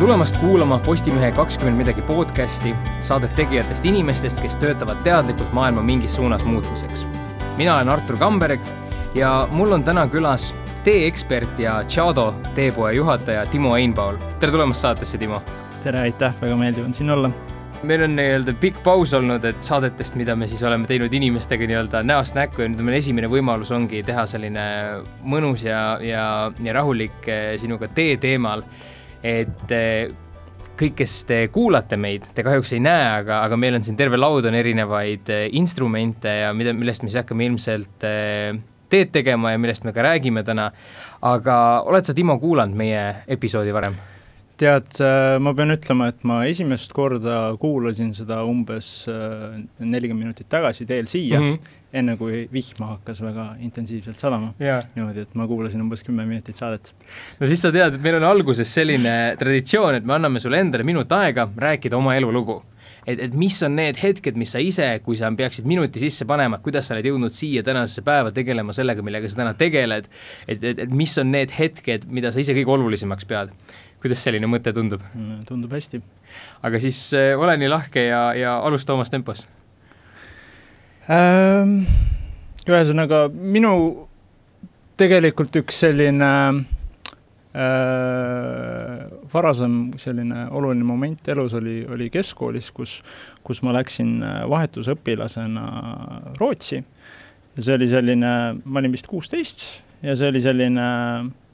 tulemast kuulama Postimehe kakskümmend midagi podcasti, saadet tegijatest inimestest, kes töötavad teadlikult maailma mingis suunas muutmiseks. mina olen Artur Kamberg ja mul on täna külas teeekspert ja Tšado teepoe juhataja Timo Einpaul. tere tulemast saatesse, Timo! tere, aitäh, väga meeldiv on siin olla meil on nii-öelda pikk paus olnud, et saadetest, mida me siis oleme teinud inimestega nii-öelda näost näkku ja nüüd meil esimene võimalus ongi teha selline mõnus ja, ja, ja rahulik eh, sinuga tee teemal. Et eh, kõik, kes te kuulate meid, te kahjuks ei näe, aga, aga meil on siin terve laud on erinevaid eh, instrumente ja mida, millest me siis hakkame ilmselt teed tegema ja millest me ka räägime täna. aga oled sa, Timo, kuulanud meie episoodi varem? tead, äh, ma pean ütlema, et ma esimest korda kuulasin seda umbes äh, nelikümmend minutit tagasi teel siia mm, -hmm. Enne kui vihma hakkas väga intensiivselt sadama. niimoodi, et ma kuulasin umbes kümme minutit saadet. no siis sa tead, et meil on alguses selline traditsioon, et me anname sulle endale minut aega rääkida oma elulugu et, et mis on need hetked, mis sa ise, kui sa peaksid minuti sisse panema, et kuidas sa oled jõudnud siia tänasesse päeva tegelema sellega, millega sa täna tegeled, et, et, et mis on need hetked, mida sa ise kõige olulisemaks pead kuidas selline mõte tundub? Mm, tundub hästi. aga siis äh, ole nii lahke ja, ja alusta omas tempos ähm,. ühesõnaga, minu tegelikult üks selline äh, varasem selline oluline moment elus oli, oli keskkoolis, kus, kus ma läksin äh, vahetusõpilasena Rootsi. ja see oli selline, ma olin vist kuusteist ja see oli selline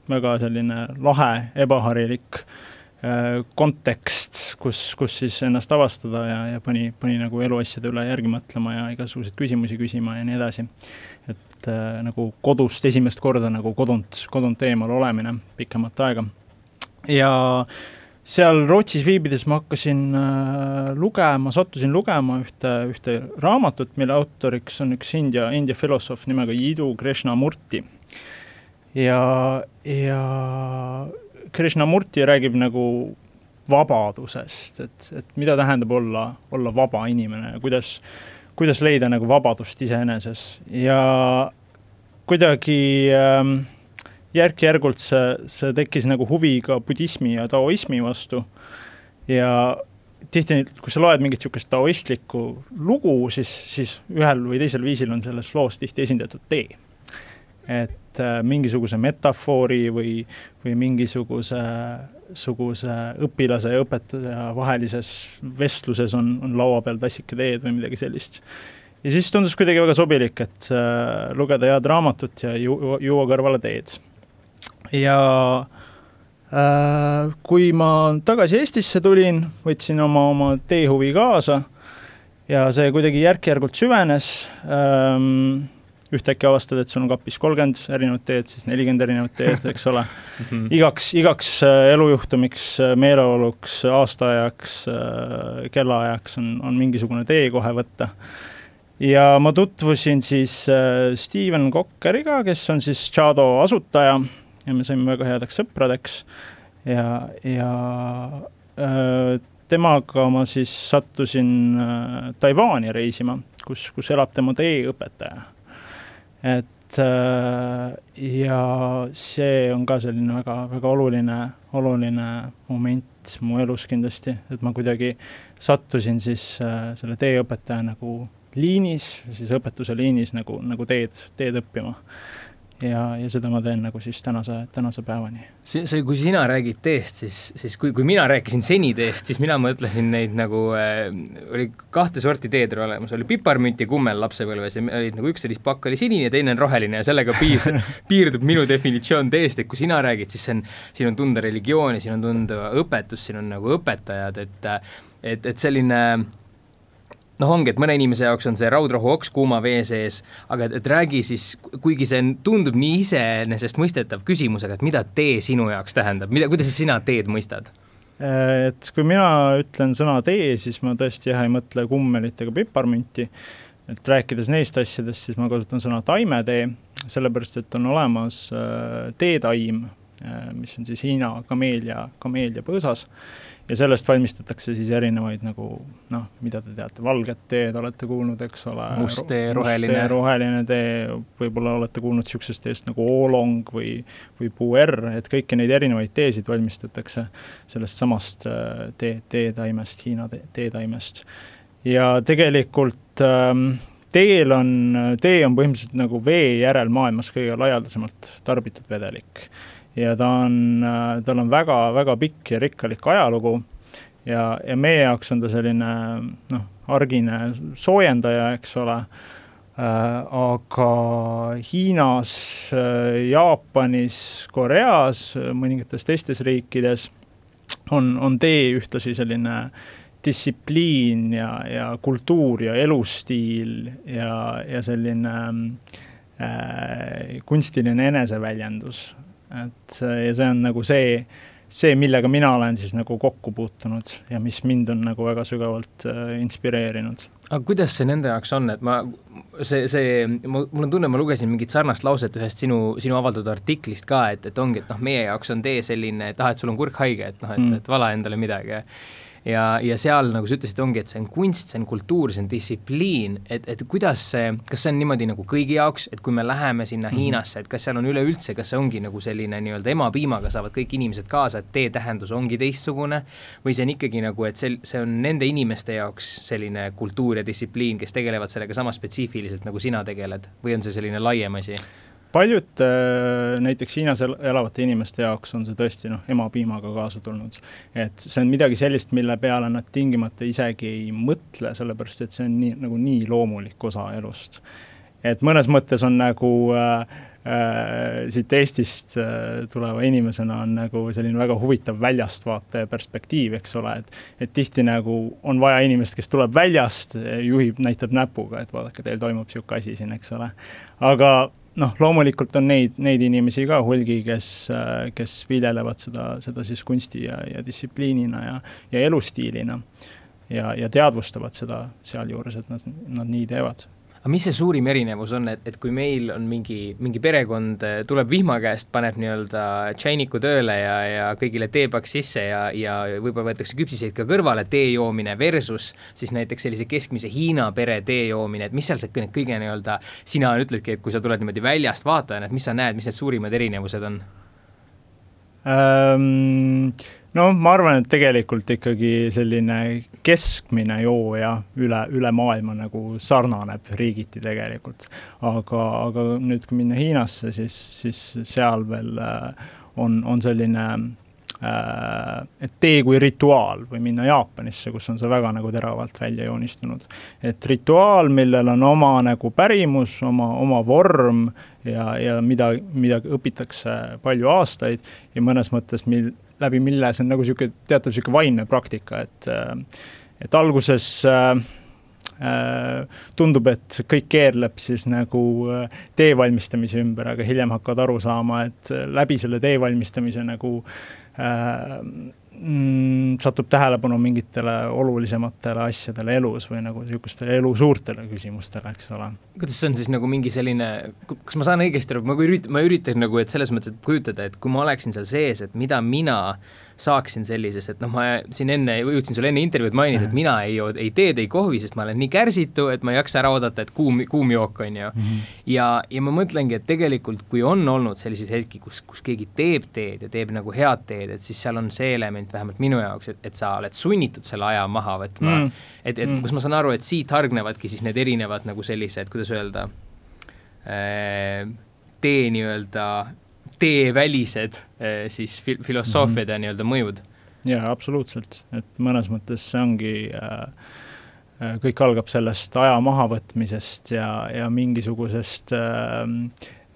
väga selline lahe, ebaharilik äh, kontekst, kus, kus siis ennast avastada ja, ja pani, pani nagu eluasjade üle järgi mõtlema ja igasuguseid küsimusi küsima ja nii edasi. et äh, nagu kodust esimest korda nagu kodunt, kodunt eemal olemine pikemat aega. ja seal Rootsis viibides ma hakkasin äh, lugema, sattusin lugema ühte, ühte raamatut, mille autoriks on üks India, India filosoof nimega Jiddu Krishnamurti ja, ja Krishnamurti räägib nagu vabadusest, et, et mida tähendab olla, olla vaba inimene ja kuidas, kuidas leida nagu vabadust iseeneses ja kuidagi ähm, järk-järgult see, see tekkis nagu huvi ka budismi ja taoismi vastu. ja tihti, kui sa loed mingit niisugust taoistlikku lugu, siis, siis ühel või teisel viisil on selles loos tihti esindatud tee. et et äh, mingisuguse metafoori või, või mingisuguse suguse õpilase ja õpetaja vahelises vestluses on, on laua peal tassike teed või midagi sellist. ja siis tundus kuidagi väga sobilik, et äh, lugeda head raamatut ja ju, juua kõrvale teed. ja äh, kui ma tagasi Eestisse tulin, võtsin oma, oma teehuvi kaasa ja see kuidagi järk-järgult süvenes ähm, ühtäkki avastad, et sul on kapis kolmkümmend erinevat teed, siis nelikümmend erinevat teed, eks ole mhm. igaks, igaks äh, elujuhtumiks, äh, meeleoluks, aastaajaks, äh, kellaajaks on, on mingisugune tee kohe võtta. ja ma tutvusin siis Steven Kokkeriga, kes on siis Tšado asutaja ja me saime väga headeks sõpradeks ja, ja öö, temaga ma siis sattusin Taiwan'i reisima, kus, kus elab tema teeõpetaja et äh, ja see on ka selline väga, väga oluline, oluline moment mu elus kindlasti, et ma kuidagi sattusin siis äh, selle teeõpetaja nagu liinis, siis õpetuse liinis nagu, nagu teed, teed õppima ja, ja seda ma teen nagu siis tänase, tänase päevani. see, see, kui sina räägid teest, siis, siis kui, kui mina rääkisin seni teest, siis mina mõtlesin neid nagu äh,, oli kahte sorti teed olemas, oli piparmünt ja kummel lapsepõlves ja olid nagu üks sellist pakk oli sinine ja teine on roheline ja sellega piis, piirdub minu definitsioon teest, et kui sina räägid, siis see on, siin on tunda religiooni, siin on tunda õpetust, siin on nagu õpetajad, et et, et selline noh, ongi, et mõne inimese jaoks on see raudrahu oks kuuma vee sees, aga et, et räägi siis, kuigi see tundub nii iseenesestmõistetav küsimus, aga et mida tee sinu jaoks tähendab, mida, kuidas sina teed mõistad? et kui mina ütlen sõna tee, siis ma tõesti jah, ei mõtle kummelit ega piparmünti, et rääkides neist asjadest, siis ma kasutan sõna taimetee, sellepärast et on olemas äh, teetaim äh,, mis on siis Hiina kameelia, kameelia põõsas ja sellest valmistatakse siis erinevaid nagu noh, mida te teate, valget teed olete kuulnud, eks ole. must tee, roheline. roheline tee, võib-olla olete kuulnud niisugusest teest nagu oolong või, või puer, et kõiki neid erinevaid teesid valmistatakse sellest samast äh, tee, teetaimest, Hiina te, teetaimest. ja tegelikult ähm, teel on, tee on põhimõtteliselt nagu vee järel maailmas kõige laialdasemalt tarbitud vedelik ja ta on, tal on väga-väga pikk ja rikkalik ajalugu. Ja, ja meie jaoks on ta selline noh, argine soojendaja, eks ole. Äh,, aga Hiinas äh,, Jaapanis, Koreas, mõningates teistes riikides on, on tee ühtlasi selline distsipliin ja, ja kultuur ja elustiil ja, ja selline äh, kunstiline eneseväljendus et ja see on nagu see, see, millega mina olen siis nagu kokku puutunud ja mis mind on nagu väga sügavalt äh, inspireerinud. aga kuidas see nende jaoks on, et ma, see, see, mul on tunne, ma lugesin mingit sarnast lauset ühest sinu, sinu avaldatud artiklist ka, et, et ongi, et noh, meie jaoks on tee selline, et ah, et sul on kurk haige, et noh, et mm., et vala endale midagi ja, ja seal, nagu sa ütlesid, ongi, et see on kunst, see on kultuur, see on distsipliin, et, et kuidas see, kas see on niimoodi nagu kõigi jaoks, et kui me läheme sinna mm -hmm. Hiinasse, et kas seal on üleüldse, kas see ongi nagu selline nii-öelda emapiimaga saavad kõik inimesed kaasa, et tee tähendus ongi teistsugune, või see on ikkagi nagu, et see, see on nende inimeste jaoks selline kultuur ja distsipliin, kes tegelevad sellega sama spetsiifiliselt, nagu sina tegeled, või on see selline laiem asi? Paljud äh, näiteks Hiinas elavate inimeste jaoks on see tõesti noh, emapiimaga kaasa tulnud. et see on midagi sellist, mille peale nad tingimata isegi ei mõtle, sellepärast et see on nii, nagu nii loomulik osa elust. et mõnes mõttes on nagu äh, äh, siit Eestist äh, tuleva inimesena on nagu selline väga huvitav väljastvaataja perspektiiv, eks ole, et et tihti nagu on vaja inimest, kes tuleb väljast, juhib, näitab näpuga, et vaadake, teil toimub niisugune asi siin, eks ole. aga noh, loomulikult on neid, neid inimesi ka hulgi, kes, kes viljelevad seda, seda siis kunsti ja, ja distsipliinina ja, ja elustiilina. ja, ja teadvustavad seda sealjuures, et nad, nad nii teevad aga mis see suurim erinevus on, et, et kui meil on mingi, mingi perekond eh, tuleb vihma käest, paneb nii-öelda tšainiku tööle ja, ja kõigile teepaks sisse ja, ja võib-olla võetakse küpsiseid ka kõrvale, tee joomine versus siis näiteks sellise keskmise Hiina pere tee joomine, et mis seal see kõige, kõige nii-öelda, sina ütledki, et kui sa tuled niimoodi väljast vaatajana, et mis sa näed, mis need suurimad erinevused on ähm,? No ma arvan, et tegelikult ikkagi selline keskmine jooja üle, üle maailma nagu sarnaneb riigiti tegelikult. aga, aga nüüd, kui minna Hiinasse, siis, siis seal veel äh, on, on selline äh, et tee kui rituaal või minna Jaapanisse, kus on see väga nagu teravalt välja joonistunud. et rituaal, millel on oma nagu pärimus, oma, oma vorm ja, ja mida, mida õpitakse palju aastaid ja mõnes mõttes, mil, läbi mille see on nagu niisugune teatav niisugune vaimne praktika, et et alguses äh, äh, tundub, et kõik keerleb siis nagu äh, tee valmistamise ümber, aga hiljem hakkad aru saama, et läbi selle tee valmistamise nagu äh, mm, satub tähelepanu mingitele olulisematele asjadele elus või nagu niisugustele elu suurtele küsimustele, eks ole. kuidas see on siis nagu mingi selline, kas ma saan õigesti aru, ma üritan, ma üritan nagu, et selles mõttes, et kujutada, et kui ma oleksin seal sees, et mida mina äh, saaksin sellisest, et noh, ma siin enne, jõudsin sulle enne intervjuud mainida, et mina ei joo ei teed, ei kohvi, sest ma olen nii kärsitu, et ma ei jaksa ära oodata, et kuum, kuum jook, on ju mm. -hmm. ja, ja ma mõtlengi, et tegelikult kui on olnud selliseid hetki, kus, kus keegi teeb teed ja teeb nagu head teed, et siis seal on see element vähemalt minu jaoks, et, et sa oled sunnitud selle aja maha võtma mm. -hmm. et, et mm kus ma saan aru, et siit hargnevadki siis need erinevad nagu sellised, kuidas öelda äh,, tee nii-öelda teevälised eh, siis fil-, filosoofiad mm -hmm. ja nii-öelda mõjud. jaa, absoluutselt, et mõnes mõttes see ongi äh, äh, kõik algab sellest aja mahavõtmisest ja, ja mingisugusest äh,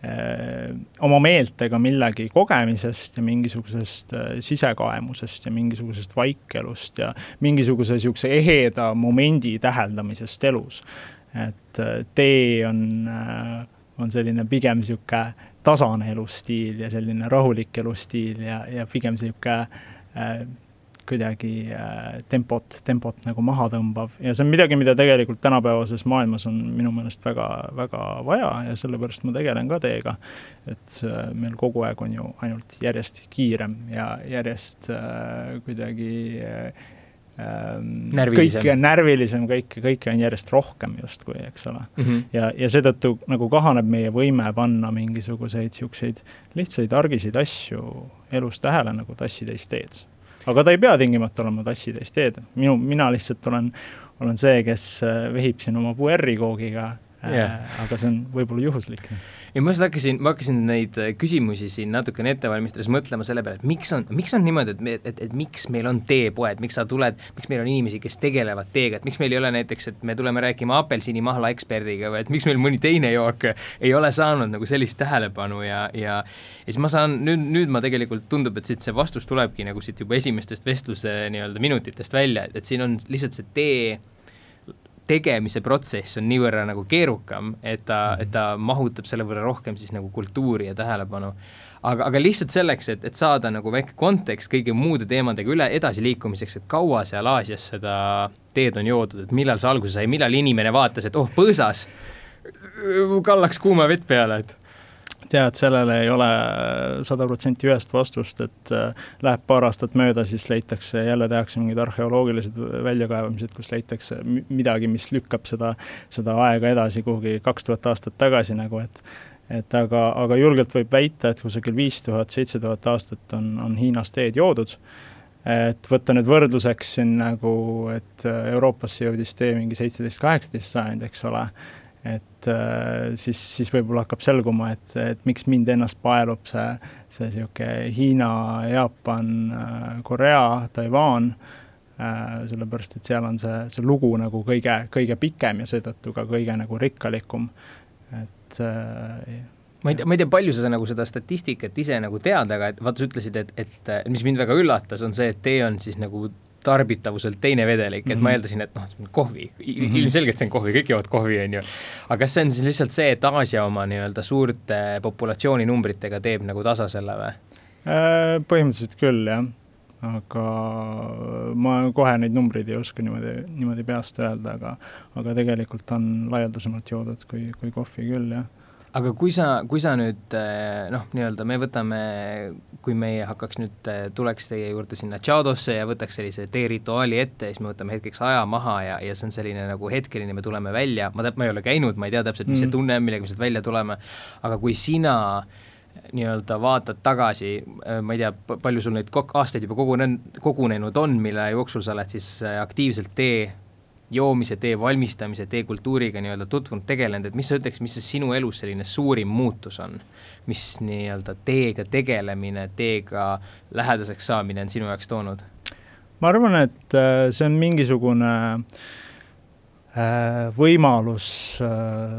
äh, oma meeltega millegi kogemisest ja mingisugusest äh, sisekaemusest ja mingisugusest vaikelust ja mingisuguse niisuguse eheda momendi täheldamisest elus. et äh, tee on äh, on selline pigem niisugune tasane elustiil ja selline rahulik elustiil ja, ja pigem niisugune äh, kuidagi äh, tempot, tempot nagu maha tõmbav ja see on midagi, mida tegelikult tänapäevases maailmas on minu meelest väga, väga vaja ja sellepärast ma tegelen ka teega. et äh, meil kogu aeg on ju ainult järjest kiirem ja järjest äh, kuidagi äh, kõike on närvilisem, kõike, kõike on järjest rohkem justkui, eks ole mm. -hmm. ja, ja seetõttu nagu kahaneb meie võime panna mingisuguseid niisuguseid lihtsaid argiseid asju elus tähele, nagu tassitäis teed. aga ta ei pea tingimata olema tassitäis teed, minu, mina lihtsalt olen, olen see, kes äh, vehib siin oma puerrikoogiga yeah., aga see on võib-olla juhuslik ja ma just hakkasin, ma hakkasin neid äh, küsimusi siin natukene ette valmistades mõtlema selle peale, et miks on, miks on niimoodi, et me, et, et miks meil on teepoed, miks sa tuled, miks meil on inimesi, kes tegelevad teega, et miks meil ei ole näiteks, et me tuleme rääkima apelsinimahla eksperdiga või et miks meil mõni teine jook ei ole saanud nagu sellist tähelepanu ja, ja ja siis ma saan, nüüd, nüüd ma tegelikult tundub, et siit see vastus tulebki nagu siit juba esimestest vestluse nii-öelda minutitest välja, et siin on lihtsalt see tee tegemise protsess on niivõrra nagu keerukam, et ta, et ta mahutab selle võrra rohkem siis nagu kultuuri ja tähelepanu. aga, aga lihtsalt selleks, et, et saada nagu väike kontekst kõigi muude teemadega üle edasiliikumiseks, et kaua seal Aasias seda teed on joodud, et millal see alguse sai, millal inimene vaatas, et oh, põõsas, kallaks kuuma vett peale, et tead, sellele ei ole sada protsenti ühest vastust, et äh, läheb paar aastat mööda, siis leitakse, jälle tehakse mingid arheoloogilised väljakaevamised, kus leitakse midagi, mis lükkab seda, seda aega edasi kuhugi kaks tuhat aastat tagasi nagu, et et aga, aga julgelt võib väita, et kusagil viis tuhat, seitse tuhat aastat on, on Hiinas teed joodud. Et võtta nüüd võrdluseks siin nagu, et Euroopasse jõudis tee mingi seitseteist, kaheksateist sajand, eks ole, et äh, siis, siis võib-olla hakkab selguma, et, et miks mind ennast paelub see, see niisugune Hiina, Jaapan, äh, Korea, Taiwan äh,, sellepärast et seal on see, see lugu nagu kõige, kõige pikem ja seetõttu ka kõige nagu rikkalikum, et ma ei tea, ma ei tea, palju sa nagu seda statistikat ise nagu tead, aga et vaata, sa ütlesid, et, et mis mind väga üllatas, on see, et tee on siis nagu tarbitavuselt teine vedelik, et mm -hmm. ma mhm. eeldasin, et noh, kohvi mm, -hmm. ilmselgelt see on kohvi, kõik joovad kohvi, on ju. aga kas see on siis lihtsalt see, et Aasia oma nii-öelda suurte populatsiooninumbritega teeb nagu tasa selle või? Äh, põhimõtteliselt küll, jah. aga ma kohe neid numbreid ei oska niimoodi, niimoodi peast öelda, aga aga tegelikult on laialdasemalt joodud kui, kui kohvi küll, jah aga kui sa, kui sa nüüd eh, noh, nii-öelda me võtame, kui meie hakkaks nüüd, eh, tuleks teie juurde sinna Tšaadosse ja võtaks sellise teerituaali ette, siis me võtame hetkeks aja maha ja, ja see on selline nagu hetkeline, me tuleme välja, ma täp-, ma ei ole käinud, ma ei tea täpselt, mis mm. see tunne on, millega me sealt välja tuleme, aga kui sina nii-öelda vaatad tagasi, eh, ma ei tea, palju sul neid aastaid juba kogunenud, kogunenud on, mille jooksul sa oled siis aktiivselt tee joomise tee valmistamise tee kultuuriga nii-öelda tutvunud, tegelenud, et mis sa ütleks, mis see sinu elus selline suurim muutus on? mis nii-öelda teega tegelemine, teega lähedaseks saamine on sinu jaoks toonud? ma arvan, et äh, see on mingisugune äh, võimalus äh,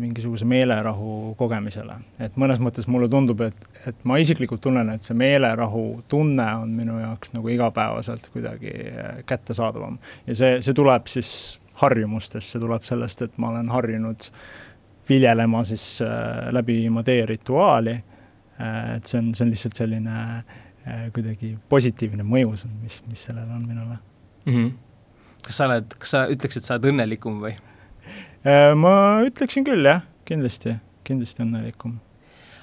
mingisuguse meelerahu kogemisele. et mõnes mõttes mulle tundub, et, et ma isiklikult tunnen, et see meelerahu tunne on minu jaoks nagu igapäevaselt kuidagi äh, kättesaadavam. ja see, see tuleb siis harjumustest, see tuleb sellest, et ma olen harjunud viljelema siis läbi viima teerituaali, et see on, see on lihtsalt selline kuidagi positiivne mõju, mis, mis sellel on minule mm. -hmm kas sa oled, kas sa ütleks, et sa oled õnnelikum või? Äh, ma ütleksin küll jah, kindlasti, kindlasti õnnelikum.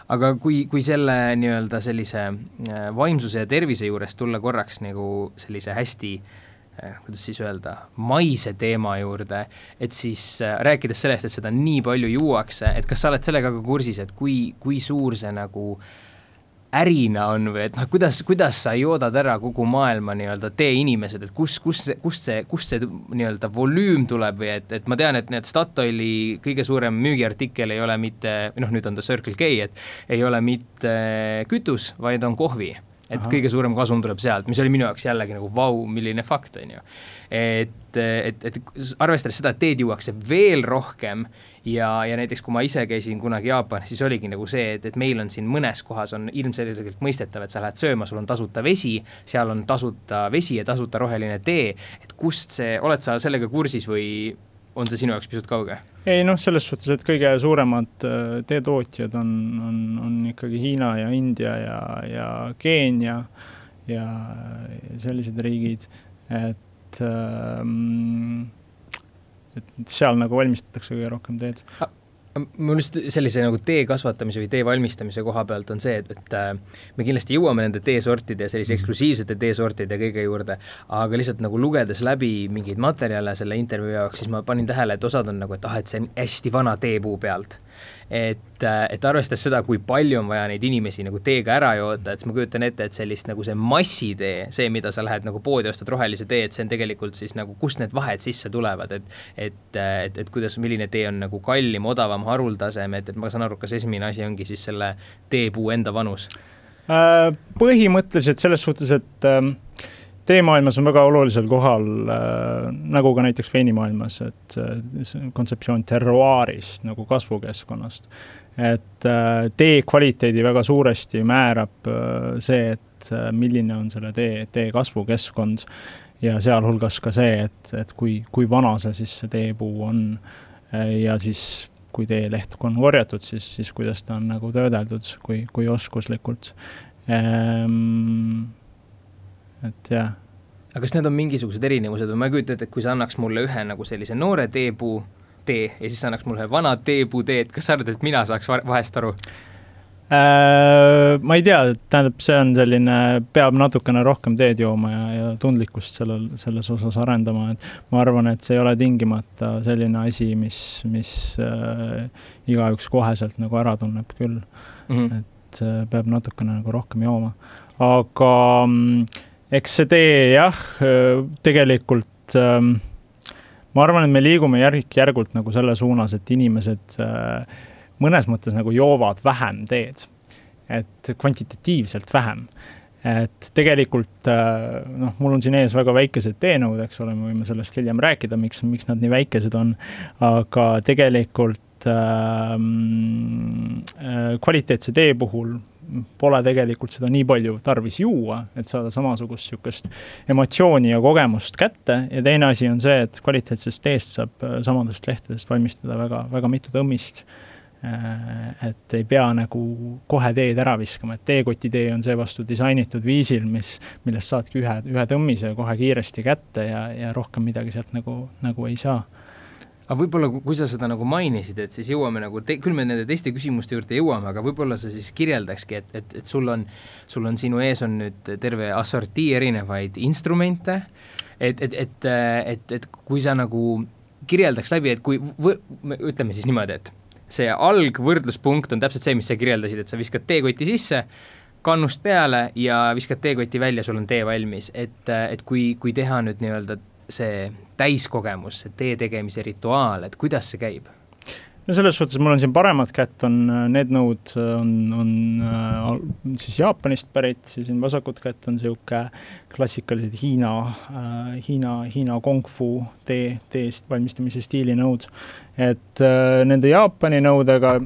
aga kui, kui selle nii-öelda sellise äh, vaimsuse ja tervise juures tulla korraks nagu sellise hästi äh, kuidas siis öelda, maise teema juurde, et siis rääkides sellest, et seda nii palju juuakse, et kas sa oled sellega ka kursis, et kui, kui suur see nagu äh, ärina on või et noh, kuidas, kuidas sa joodad ära kogu maailma nii-öelda teeinimesed, et kus, kus, kust see, kust see nii-öelda volüüm tuleb või et, et ma tean, et need Statoili kõige suurem müügiartikkel ei ole mitte, noh, nüüd on ta Circle K, et ei ole mitte kütus, vaid on kohvi et Aha. kõige suurem kasum tuleb sealt, mis oli minu jaoks jällegi nagu vau, milline fakt, on ju. et, et, et arvestades seda, et teed juuakse veel rohkem ja, ja näiteks kui ma ise käisin kunagi Jaapanis, siis oligi nagu see, et, et meil on siin mõnes kohas on ilmselgelt mõistetav, et sa lähed sööma, sul on tasuta vesi, seal on tasuta vesi ja tasuta roheline tee, et kust see, oled sa sellega kursis või on see sinu jaoks pisut kauge? ei noh, selles suhtes, et kõige suuremad äh, teetootjad on, on, on ikkagi Hiina ja India ja, ja Keenia ja sellised riigid, et ähm, et seal nagu valmistatakse kõige rohkem teed mul just sellise nagu tee kasvatamise või tee valmistamise koha pealt on see, et, et äh, me kindlasti jõuame nende teesortide ja sellise mhm. eksklusiivsete teesortide kõige juurde, aga lihtsalt nagu lugedes läbi mingeid materjale selle intervjuu jaoks, siis ma panin tähele, et osad on nagu, et ah, et see on hästi vana teepuu pealt et, äh, et arvestades seda, kui palju on vaja neid inimesi nagu teega ära joota, et siis ma kujutan ette, et sellist nagu see massitee, see, mida sa lähed nagu poodi, ostad rohelise tee, et see on tegelikult siis nagu, kust need vahed sisse tulevad, et et, et, et kuidas, milline tee on nagu kallim, odavam, haruldasem, et, et ma saan aru, kas esimene asi ongi siis selle teepuu enda vanus? Äh, põhimõtteliselt selles suhtes, et ähm, teemaailmas on väga olulisel kohal äh,, nagu ka näiteks veinimaailmas, et äh, kontseptsioon terroaarist nagu kasvukeskkonnast. et äh, tee kvaliteedi väga suuresti määrab see, et milline on selle tee, tee kasvukeskkond ja sealhulgas ka see, et, et kui, kui vana see siis see teepuu on ja siis kui teeleht on korjatud, siis, siis kuidas ta on nagu töödeldud, kui, kui oskuslikult ehm, et jah. aga kas need on mingisugused erinevused või ma ei kujuta ette, et kui sa annaks mulle ühe nagu sellise noore teepuu tee ja siis annaks mulle ühe vana teepuu tee, et kas sa arvad, et mina saaks vahest aru? Äh, ma ei tea, tähendab, see on selline, peab natukene rohkem teed jooma ja, ja tundlikkust sellel, selles osas arendama, et ma arvan, et see ei ole tingimata selline asi, mis, mis äh, igaüks koheselt nagu ära tunneb küll mm. -hmm. et äh, peab natukene nagu rohkem jooma, aga mm, eks see tee jah, tegelikult ähm, ma arvan, et me liigume järk-järgult nagu selle suunas, et inimesed äh, mõnes mõttes nagu joovad vähem teed. et kvantitatiivselt vähem. et tegelikult äh, noh, mul on siin ees väga väikesed teenõud, eks ole, me võime sellest hiljem rääkida, miks, miks nad nii väikesed on, aga tegelikult ähm, äh, kvaliteetse tee puhul pole tegelikult seda nii palju tarvis juua, et saada samasugust niisugust emotsiooni ja kogemust kätte ja teine asi on see, et kvaliteetsest teest saab äh, samadest lehtedest valmistada väga, väga mitu tõmmist. Äh, et ei pea nagu kohe teed ära viskama, et teekotitee on seevastu disainitud viisil, mis, millest saadki ühe, ühe tõmmise kohe kiiresti kätte ja, ja rohkem midagi sealt nagu, nagu ei saa aga võib-olla, kui sa seda nagu mainisid, et siis jõuame nagu, küll me nende teiste küsimuste juurde jõuame, aga võib-olla sa siis kirjeldakski, et, et, et sul on, sul on sinu ees on nüüd terve assortii erinevaid instrumente, et, et, et, et, et kui sa nagu kirjeldaks läbi, et kui võ-, ütleme siis niimoodi, et see algvõrdluspunkt on täpselt see, mis sa kirjeldasid, et sa viskad teekoti sisse, kannust peale ja viskad teekoti välja, sul on tee valmis, et, et kui, kui teha nüüd nii-öelda see täiskogemus, see tee tegemise rituaal, et kuidas see käib? no selles suhtes mul on siin paremat kätt, on need nõud on, on äh, siis Jaapanist pärit, siis siin vasakut kätt on niisugune klassikalised Hiina äh,, Hiina, Hiina kung-fu tee, teest valmistamise stiili nõud. et äh, nende Jaapani nõudega,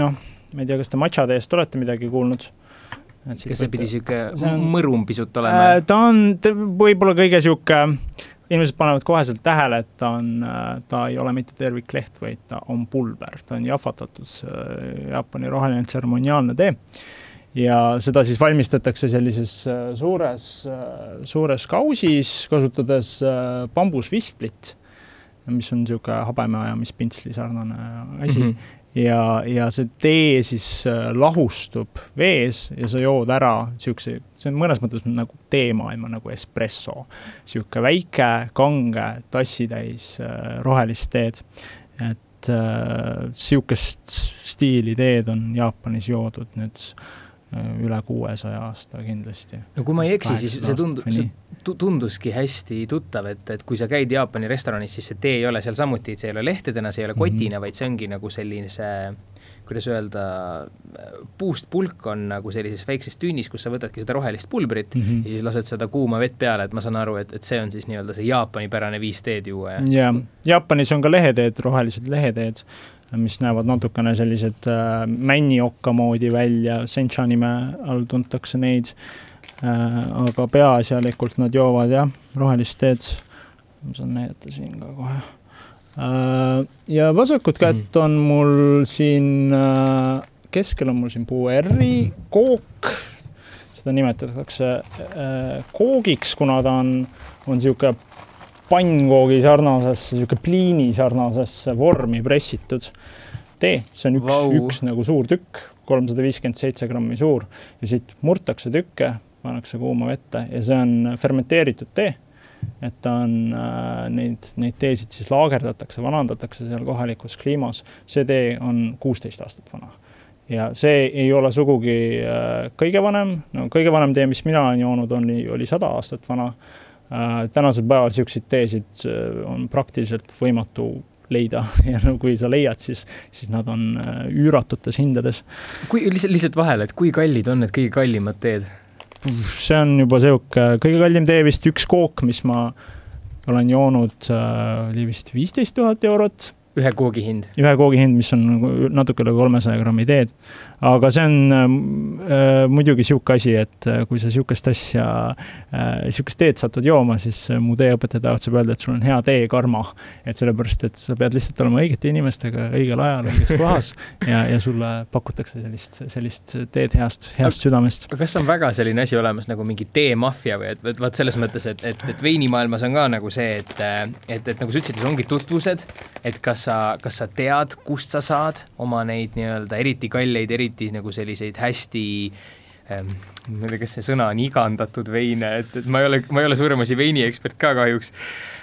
noh, ma ei tea, kas te matša teest olete midagi kuulnud? kas see pidi niisugune mõrum pisut olema äh,? ta on võib-olla kõige niisugune inimesed panevad koheselt tähele, et ta on, ta ei ole mitte tervikleht, vaid ta on pulber, ta on jahvatatud äh, Jaapani roheline tseremoniaalne tee. ja seda siis valmistatakse sellises äh, suures, äh, suures kausis, kasutades bambusvisplit, mis on niisugune habemajamispintsli sarnane asi mm. -hmm ja, ja see tee siis äh, lahustub vees ja sa jood ära niisuguse, see on mõnes mõttes nagu teemaailma nagu espresso. niisugune väike, kange tassitäis äh, rohelist teed. et äh, stiili teed on Jaapanis joodud nüüd üle kuuesaja aasta kindlasti. no kui ma ei eksi, siis see tundub, see tunduski hästi tuttav, et, et kui sa käid Jaapani restoranis, siis see tee ei ole seal samuti, et see ei ole lehtedena, see ei ole mhm. kotina mm, -hmm. vaid see ongi nagu sellise kuidas öelda, puust pulk on nagu sellises väikses tünnis, kus sa võtadki seda rohelist pulbrit mm -hmm. ja siis lased seda kuuma vett peale, et ma saan aru, et, et see on siis nii-öelda see Jaapani-pärane viis teed juua ja jaa, Jaapanis on ka leheteed, rohelised leheteed, mis näevad natukene sellised äh, männiokka moodi välja, sencha nime all tuntakse neid äh,, aga peaasjalikult nad joovad jah, rohelist teed, ma saan näidata siin ka kohe äh,. ja vasakut kätt mm. on mul siin äh,, keskel on mul siin puuerri kook, seda nimetatakse äh, koogiks, kuna ta on, on niisugune pannkoogi sarnasesse, niisugune pliini sarnasesse vormi pressitud tee, see on üks wow., üks nagu suur tükk, kolmsada viiskümmend seitse grammi suur ja siit murtakse tükke, pannakse kuuma vette ja see on fermenteeritud tee. et ta on äh,, neid, neid teesid siis laagerdatakse, vanandatakse seal kohalikus kliimas. see tee on kuusteist aastat vana ja see ei ole sugugi äh, kõige vanem, no kõige vanem tee, mis mina olen joonud, oli, oli sada aastat vana äh,. Tänasel päeval niisuguseid teesid äh, on praktiliselt võimatu leida ja no kui sa leiad, siis, siis nad on äh, üüratutes hindades. kui lihtsalt, lihtsalt vahele, et kui kallid on need kõige kallimad teed? see on juba sihuke, kõige kallim tee vist üks kook, mis ma olen joonud, äh, oli vist viisteist tuhat eurot ühe koogi hind? ühe koogi hind, mis on nagu natuke üle kolmesaja grammi teed. aga see on ähm, äh, muidugi niisugune asi, et äh, kui sa niisugust asja äh,, niisugust teed satud jooma, siis äh, mu teeõpetaja tahtseb öelda, et sul on hea teekarma. et sellepärast, et sa pead lihtsalt olema õigete inimestega õigel ajal õiges kohas ja, ja sulle pakutakse sellist, sellist teed heast, heast südamest. aga kas on väga selline asi olemas nagu mingi teemaffia või et, et vaat selles mõttes, et, et, et veinimaailmas on ka nagu see, et, et, et nagu sa ütlesid, ongi tutvused, et kas kas sa, kas sa tead, kust sa saad oma neid nii-öelda eriti kalleid, eriti nagu selliseid hästi ähm, ma ei tea, kas see sõna on igandatud veine, et, et ma ei ole, ma ei ole suurem asi veiniekspert ka kahjuks.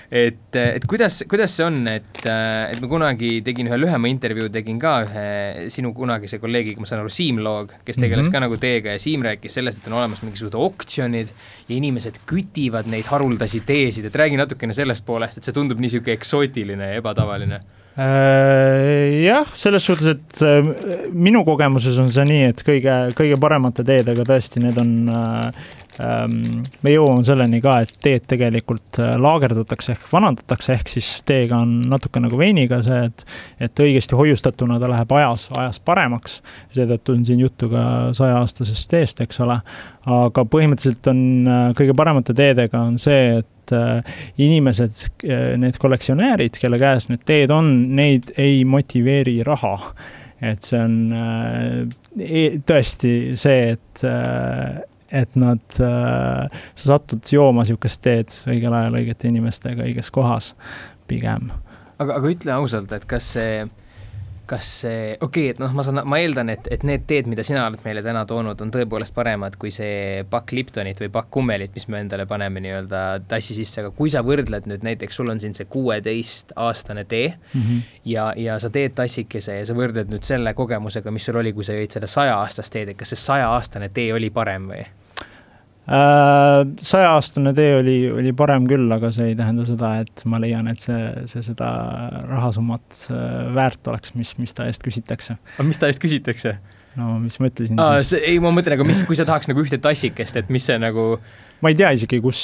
Et, et kuidas, kuidas see on, et, et ma kunagi tegin ühe lühema intervjuu, tegin ka ühe sinu kunagise kolleegiga, ma saan aru, Siim Loog, kes tegeles mm -hmm. ka nagu teega ja Siim rääkis sellest, et on olemas mingisugused oktsionid ja inimesed kütivad neid haruldasi teesid, et räägi natukene sellest poolest, et see tundub nii niisugune eksootiline ja ebatavaline. Äh, jah, selles suhtes, et äh, minu kogemuses on see nii, et kõige, kõige paremate teedega tõesti need on äh, ähm, me jõuame selleni ka, et teed tegelikult laagerdatakse ehk vanandatakse, ehk siis teega on natuke nagu veiniga see, et, et õigesti hoiustatuna ta läheb ajas, ajas paremaks. seetõttu on siin juttu ka sajaaastasest teest, eks ole. aga põhimõtteliselt on kõige paremate teedega on see, et et äh, inimesed, äh, need kollektsionäärid, kelle käes need teed on, neid ei motiveeri raha. et see on äh, e-, tõesti see, et et nad, sa satud jooma niisugust teed õigel ajal õigete inimestega õiges kohas pigem. aga, aga ütle ausalt, et kas see kas see, okei okay,, et noh, ma saan, ma eeldan, et, et need teed, mida sina oled meile täna toonud, on tõepoolest paremad kui see pakk Liptonit või pakk kummelit, mis me endale paneme nii-öelda tassi sisse, aga kui sa võrdled nüüd näiteks, sul on siin see kuueteistaastane tee mm -hmm. ja, ja sa teed tassikese ja sa võrdled nüüd selle kogemusega, mis sul oli, kui sa jõid seda saja-aastast teed, et kas see saja-aastane tee oli parem või? Äh, sajaaastane tee oli, oli parem küll, aga see ei tähenda seda, et ma leian, et see, see seda rahasummat äh, väärt oleks, mis, mis ta eest küsitakse. aga mis ta eest küsitakse? no mis ma ütlesin Aa, siis? ei, ma mõtlen, aga mis, kui sa tahaks nagu ühte tassikest, et mis see nagu ma ei tea isegi, kus,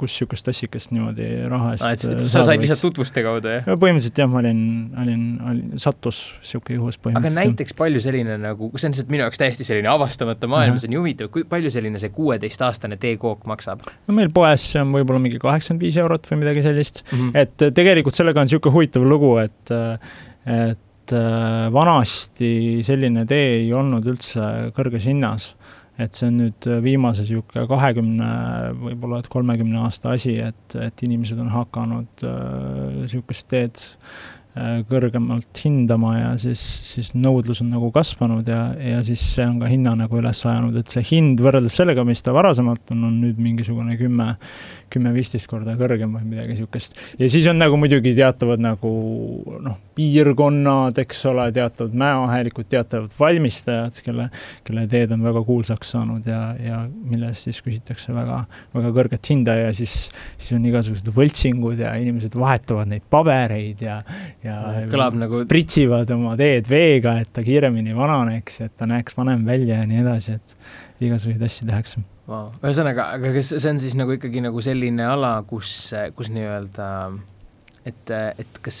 kus niisugust tassikest niimoodi raha eest ah, et, et sa said lihtsalt tutvuste kaudu, jah? põhimõtteliselt jah, ma olin, olin, olin, sattus niisugune juhus põhimõtteliselt. aga näiteks palju selline nagu, see on lihtsalt minu jaoks täiesti selline avastamata maailm, see on nii huvitav, kui palju selline see kuueteistaastane teekook maksab? no meil poes see on võib-olla mingi kaheksakümmend viis eurot või midagi sellist mm, -hmm. et tegelikult sellega on niisugune huvitav lugu, et et vanasti selline tee ei olnud üldse kõrges hinnas et see on nüüd viimase niisugune kahekümne, võib-olla et kolmekümne aasta asi, et, et inimesed on hakanud niisugust äh, teed äh, kõrgemalt hindama ja siis, siis nõudlus on nagu kasvanud ja, ja siis see on ka hinna nagu üles ajanud, et see hind võrreldes sellega, mis ta varasemalt on, on nüüd mingisugune kümme, kümme-viisteist korda kõrgem või midagi niisugust. ja siis on nagu muidugi teatavad nagu noh, piirkonnad, eks ole, teatavad mäeahelikud, teatavad valmistajad, kelle, kelle teed on väga kuulsaks saanud ja, ja mille eest siis küsitakse väga, väga kõrget hinda ja siis, siis on igasugused võltsingud ja inimesed vahetavad neid pabereid ja, ja kõlab nagu pritsivad oma teed veega, et ta kiiremini vananeks, et ta näeks vanem välja ja nii edasi, et igasuguseid asju tehakse. Wow.. ühesõnaga, aga kas see on siis nagu ikkagi nagu selline ala, kus, kus nii-öelda et, et kas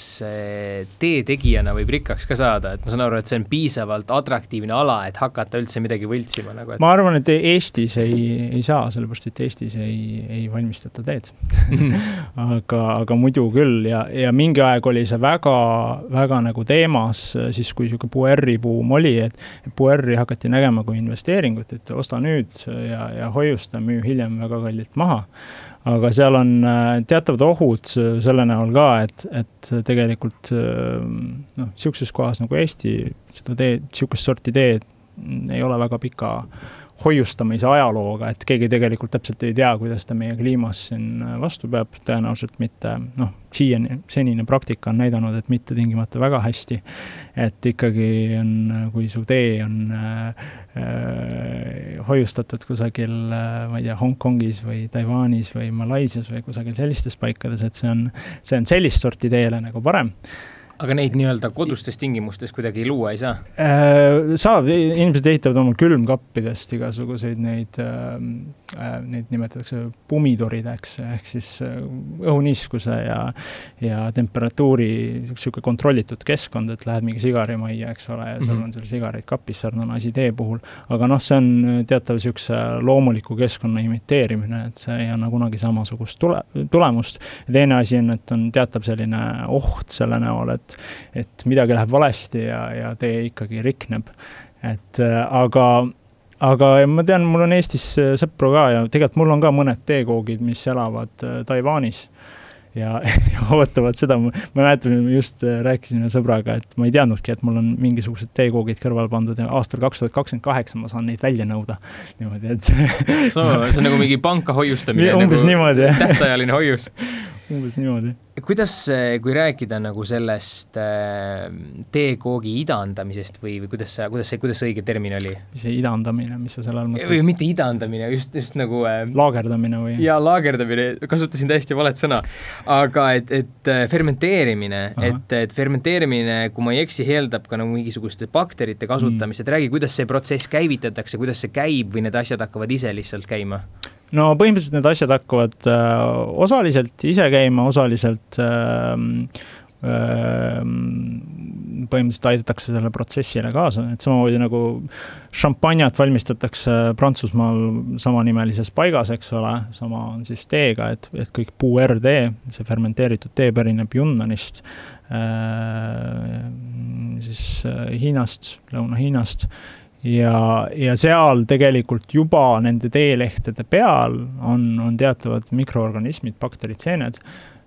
tee tegijana võib rikkaks ka saada, et ma saan aru, et see on piisavalt atraktiivne ala, et hakata üldse midagi võltsima nagu et.... ma arvan, et Eestis ei, ei saa, sellepärast et Eestis ei, ei valmistata teed. Aga, aga muidu küll ja, ja mingi aeg oli see väga, väga nagu teemas, siis kui niisugune puerri buum oli, et puerri hakati nägema kui investeeringut, et osta nüüd ja, ja hoiusta, müü hiljem väga kallilt maha aga seal on äh, teatavad ohud äh, selle näol ka, et, et tegelikult äh, noh, niisuguses kohas nagu Eesti seda teed, niisugust sorti teed ei ole väga pika hoiustamise ajalooga, et keegi tegelikult täpselt ei tea, kuidas ta meie kliimas siin vastu peab, tõenäoliselt mitte, noh, siiani, senine praktika on näidanud, et mitte tingimata väga hästi. et ikkagi on, kui su tee on äh, hoiustatud kusagil äh,, ma ei tea, Hongkongis või Taiwanis või Malaisias või kusagil sellistes paikades, et see on, see on sellist sorti teele nagu parem aga neid nii-öelda kodustes tingimustes kuidagi luua ei saa? Äh, saab, inimesed ehitavad oma külmkappidest igasuguseid neid, ähm, äh, neid nimetatakse pumidorideks, ehk siis äh, õhuniiskuse ja, ja temperatuuri niisugune kontrollitud keskkond, et lähed mingi sigarimajja, eks ole, ja sul mm -hmm. on seal sigareid kapis, sarnane asi tee puhul. aga noh, see on teatav niisuguse loomuliku keskkonna imiteerimine, et see ei anna kunagi samasugust tule, tulemust. ja teine asi on, et on teatav selline oht selle näol, et et, et midagi läheb valesti ja, ja tee ikkagi rikneb. et äh, aga, aga ma tean, mul on Eestis äh, sõpru ka ja tegelikult mul on ka mõned teekoogid, mis elavad äh, Taiwanis ja, ja ootavad seda, ma mäletan, just rääkisin ühe sõbraga, et ma ei teadnudki, et mul on mingisugused teekoogid kõrvale pandud ja aastal kaks tuhat kakskümmend kaheksa ma saan neid välja nõuda. niimoodi, et see see on nagu mingi panka hoiustamine. umbes nagu niimoodi, jah. tähtajaline hoius umbes niimoodi. kuidas, kui rääkida nagu sellest äh, teekoogi idandamisest või, või kuidas sa, kuidas see, kuidas see õige termin oli? see idandamine, mis sa selle all mõtled? või mitte idandamine, just, just nagu äh, laagerdamine või? jaa, laagerdamine, kasutasin täiesti valet sõna. aga et, et fermenteerimine, et, et fermenteerimine, kui ma ei eksi, eeldab ka nagu mingisuguste bakterite kasutamist mm., et räägi, kuidas see protsess käivitatakse, kuidas see käib või need asjad hakkavad ise lihtsalt käima? No põhimõtteliselt need asjad hakkavad äh, osaliselt ise käima, osaliselt äh, põhimõtteliselt aidatakse sellele protsessile kaasa, et samamoodi nagu šampanjat valmistatakse Prantsusmaal samanimelises paigas, eks ole, sama on siis teega, et, et kõik puuertee, see fermenteeritud tee pärineb Yunnanist äh,, siis äh, Hiinast, Lõuna-Hiinast ja, ja seal tegelikult juba nende teelehtede peal on, on teatavad mikroorganismid, bakterid, seened.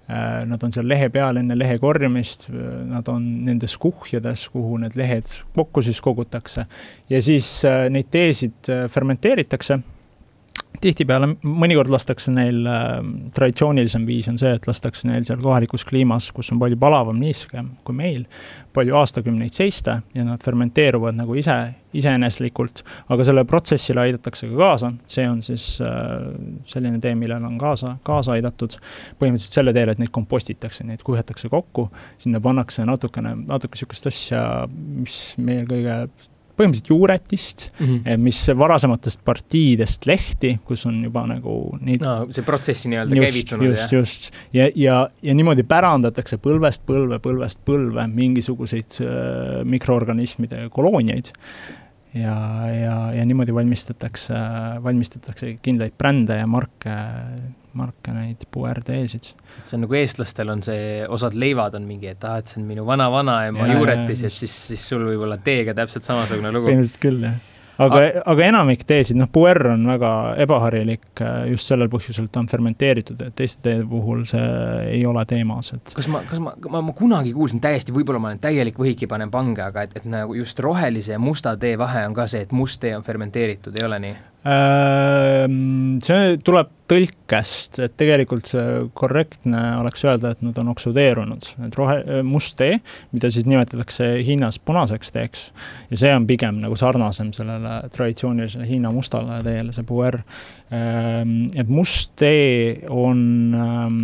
Äh, nad on seal lehe peal enne lehe korjamist, nad on nendes kuhjades, kuhu need lehed kokku siis kogutakse. ja siis äh, neid teesid äh, fermenteeritakse tihtipeale, mõnikord lastakse neil äh,, traditsioonilisem viis on see, et lastakse neil seal kohalikus kliimas, kus on palju palavam niiske kui meil, palju aastakümneid seista ja nad fermenteeruvad nagu ise, iseeneslikult, aga sellele protsessile aidatakse ka kaasa, see on siis äh, selline tee, millele on kaasa, kaasa aidatud. põhimõtteliselt selle teel, et neid kompostitakse, neid kuhjatakse kokku, sinna pannakse natukene, natuke niisugust asja, mis meil kõige põhimõtteliselt juuretist mm, -hmm. mis varasematest partiidest lehti, kus on juba nagu neid no, see protsessi nii-öelda käivitunud, jah? just, just. ja, ja, ja niimoodi pärandatakse põlvest põlve, põlvest põlve mingisuguseid äh, mikroorganismide kolooniaid ja, ja, ja niimoodi valmistatakse, valmistatakse kindlaid brände ja marke marke, neid puäärteesid. see on nagu eestlastel on see, osad leivad on mingi, et aa, et see on minu vana-vanaema juuretis, et siis, siis sul võib olla teega täpselt samasugune lugu. põhimõtteliselt küll, jah aga, aga enamik teesid, noh, puer on väga ebaharilik äh, just sellel põhjusel, et ta on fermenteeritud, et teiste teede puhul see ei ole teemas, et kas ma, kas ma, ma, ma kunagi kuulsin täiesti, võib-olla ma olen täielik võhiki, panen pange, aga et, et nagu just rohelise ja musta tee vahe on ka see, et must tee on fermenteeritud, ei ole nii? Ehm, see tuleb tõlkest, et tegelikult see korrektne oleks öelda, et nad on oksudeerunud, et rohe, must tee, mida siis nimetatakse Hiinas punaseks teeks, ja see on pigem nagu sarnasem sellele traditsioonilisele Hiina mustale teele, see puer. Ehm, et must tee on, ehm,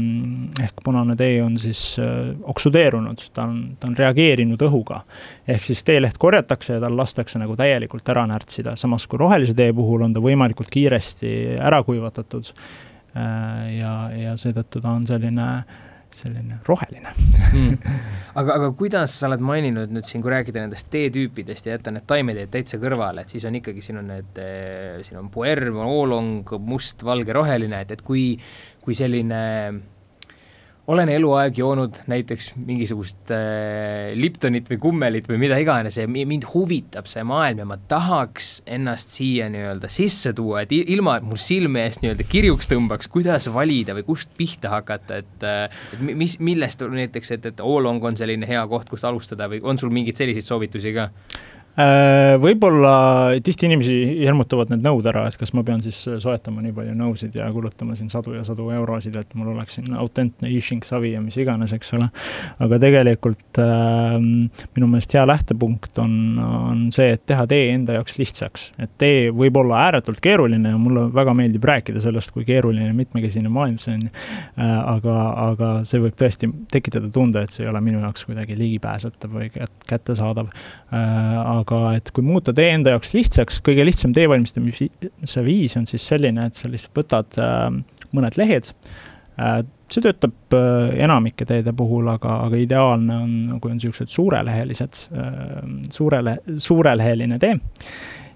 ehk punane tee on siis äh, oksudeerunud, ta on, ta on reageerinud õhuga. ehk siis teeleht korjatakse ja tal lastakse nagu täielikult ära närtsida, samas kui rohelise tee puhul on ta võimalikult kiiresti ära kuivatatud. Äh, ja, ja seetõttu ta on selline selline roheline mm. aga, aga kuidas sa oled maininud nüüd siin, kui rääkida nendest teetüüpidest ja jätta need taimeteed täitsa kõrvale, et siis on ikkagi, siin on need, siin on puerr, oolong, must, valge, roheline, et, et kui, kui selline olen eluaeg joonud näiteks mingisugust äh, Liptonit või kummelit või mida iganes ja mind huvitab see maailm ja ma tahaks ennast siia nii-öelda sisse tuua, et ilma, et mul silme eest nii-öelda kirjuks tõmbaks, kuidas valida või kust pihta hakata, et äh, et mis, millest näiteks, et, et Oolong on selline hea koht, kust alustada või on sul mingeid selliseid soovitusi ka? Äh, võib-olla tihti inimesi hirmutavad need nõud ära, et kas ma pean siis soetama nii palju nõusid ja kulutama siin sadu ja sadu eurosid, et mul oleks siin autentne e-shink savi ja mis iganes, eks ole. aga tegelikult äh, minu meelest hea lähtepunkt on, on see, et teha tee enda jaoks lihtsaks. et tee võib olla ääretult keeruline ja mulle väga meeldib rääkida sellest, kui keeruline ja mitmekesine maailm see on äh,. aga, aga see võib tõesti tekitada tunde, et see ei ole minu jaoks kuidagi ligipääsetav või kättesaadav äh, aga et kui muuta tee enda jaoks lihtsaks, kõige lihtsam tee valmistamise viis on siis selline, et sa lihtsalt võtad äh, mõned lehed. Äh,, see töötab äh, enamike teede puhul, aga, aga ideaalne on, kui on niisugused suurelehelised suurele, suureleheline tee.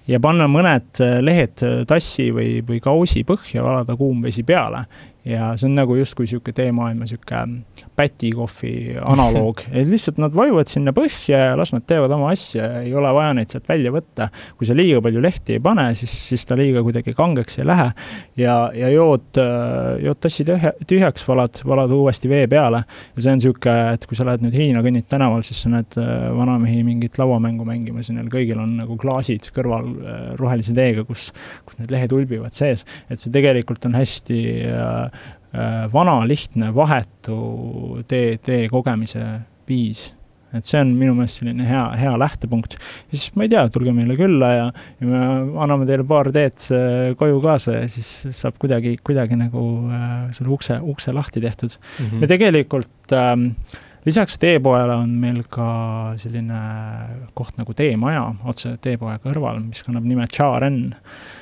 Ja panna mõned lehed tassi või, või kausi põhja, valada kuum vesi peale ja see on nagu justkui niisugune teemaailma niisugune pätikohvi analoog, et lihtsalt nad vajuvad sinna põhja ja las nad teevad oma asja, ei ole vaja neid sealt välja võtta. kui sa liiga palju lehti ei pane, siis, siis ta liiga kuidagi kangeks ei lähe. Ja, ja jood, jood tassi tühja, tühjaks, valad, valad uuesti vee peale. Ja see on niisugune, et kui sa lähed nüüd Hiina kõnnid tänaval, siis sa näed äh, vanamehi mingit lauamängu mängimas ja neil kõigil on nagu klaasid kõrval äh, rohelise teega, kus, kus need lehed ulbivad sees, et see tegelikult on hästi äh, Äh, vana, lihtne, vahetu tee, tee kogemise viis. et see on minu meelest selline hea, hea lähtepunkt. siis ma ei tea, tulge meile külla ja, ja me anname teile paar teed äh, koju kaasa ja siis saab kuidagi, kuidagi nagu äh, selle ukse, ukse lahti tehtud mm. -hmm. ja tegelikult ähm, lisaks teepoele on meil ka selline koht nagu Teemaja otse teepoe kõrval, mis kannab nime äh, Äh,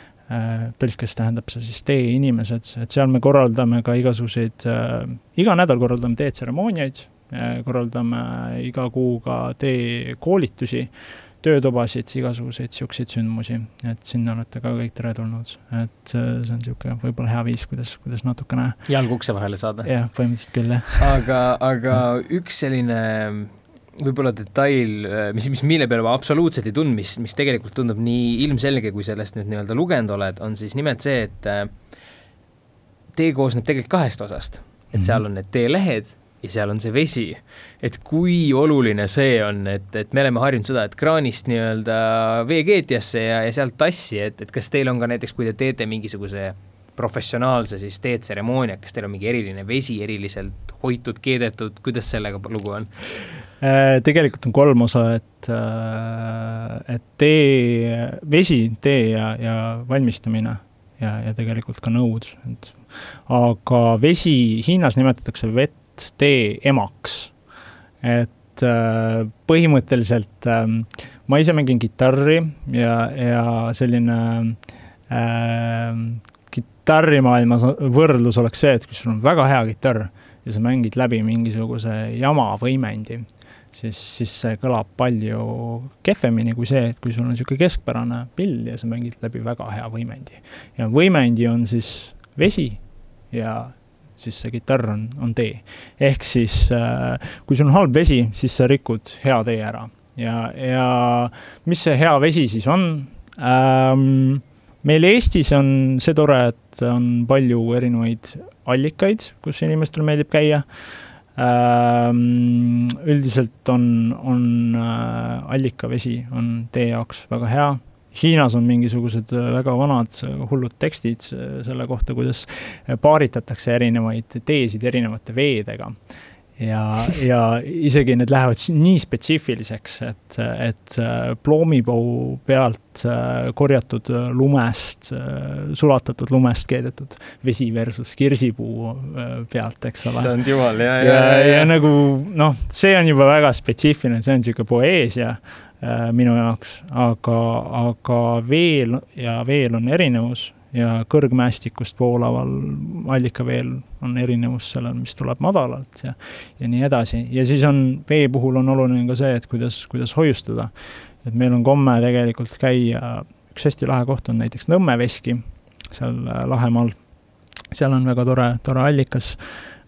tõlkes tähendab see siis teeinimesed, et seal me korraldame ka igasuguseid äh,, iga nädal korraldame teetseremooniaid äh,, korraldame iga kuu ka teekoolitusi, töötubasid, igasuguseid niisuguseid sündmusi, et sinna olete ka kõik teretulnud. et äh, see on niisugune võib-olla hea viis, kuidas, kuidas natukene jalg ukse vahele saada. jah, põhimõtteliselt küll, jah. aga, aga üks selline võib-olla detail, äh, mis, mis mille peale ma absoluutselt ei tundnud, mis, mis tegelikult tundub nii ilmselge, kui sellest nüüd nii-öelda lugenud oled, on siis nimelt see, et äh, tee koosneb tegelikult kahest osast. et seal mhm. on need teelehed ja seal on see vesi. et kui oluline see on, et, et me oleme harjunud seda, et kraanist nii-öelda veekeetjasse ja, ja sealt tassi, et, et kas teil on ka näiteks, kui te teete mingisuguse professionaalse siis teetseremoonia, kas teil on mingi eriline vesi eriliselt hoitud, keedetud, kuidas sellega lugu on? Äh, tegelikult on kolm osa, et, äh, et tee, vesi, tee ja, ja valmistamine ja, ja tegelikult ka nõud, et aga vesi, Hiinas nimetatakse vett tee emaks. et äh, põhimõtteliselt ma ise mängin kitarri ja, ja selline äh, kitarrimaailmas võrdlus oleks see, et kui sul on väga hea kitarr ja sa mängid läbi mingisuguse jama võimendi, siis, siis see kõlab palju kehvemini kui see, et kui sul on niisugune keskpärane pill ja sa mängid läbi väga hea võimendi. ja võimendi on siis vesi ja siis see kitarr on, on tee. ehk siis äh, kui sul on halb vesi, siis sa rikud hea tee ära. ja, ja mis see hea vesi siis on ähm,? meil Eestis on see tore, et on palju erinevaid allikaid, kus inimestel meeldib käia äh, üldiselt on, on äh, allikavesi on tee jaoks väga hea. Hiinas on mingisugused äh, väga vanad äh, hullud tekstid selle kohta, kuidas paaritatakse erinevaid teesid erinevate veedega ja, ja isegi need lähevad nii spetsiifiliseks, et, et äh, ploomipuu pealt äh, korjatud äh, lumest, sulatatud lumest keedetud vesi versus kirsipuu pealt, eks ole. issand jumal, ja, ja, ja, ja, ja nagu noh, see on juba väga spetsiifiline, see on niisugune poeesia minu jaoks, aga, aga veel ja veel on erinevus ja kõrgmäestikust voolaval allikaveel on erinevus sellel, mis tuleb madalalt ja, ja nii edasi. ja siis on, vee puhul on oluline ka see, et kuidas, kuidas hoiustada. et meil on komme tegelikult käia, üks hästi lahe koht on näiteks Nõmme veski, seal äh, Lahemaal. seal on väga tore, tore allikas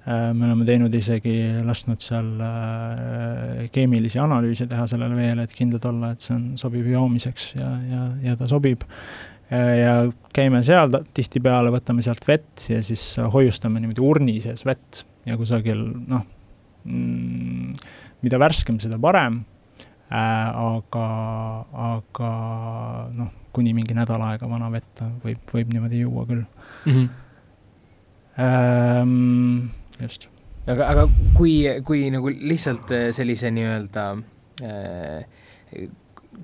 äh, me oleme teinud isegi, lasknud seal äh, keemilisi analüüse teha sellele veele, et kindlad olla, et see on sobiv joomiseks ja, ja, ja ta sobib ja käime seal tihtipeale, võtame sealt vett ja siis hoiustame niimoodi urni sees vett ja kusagil noh mm,, mida värskem, seda parem äh,, aga, aga noh, kuni mingi nädal aega vana vett võib, võib niimoodi juua küll mm. -hmm. Ähm, just. aga, aga kui, kui nagu lihtsalt sellise nii-öelda äh,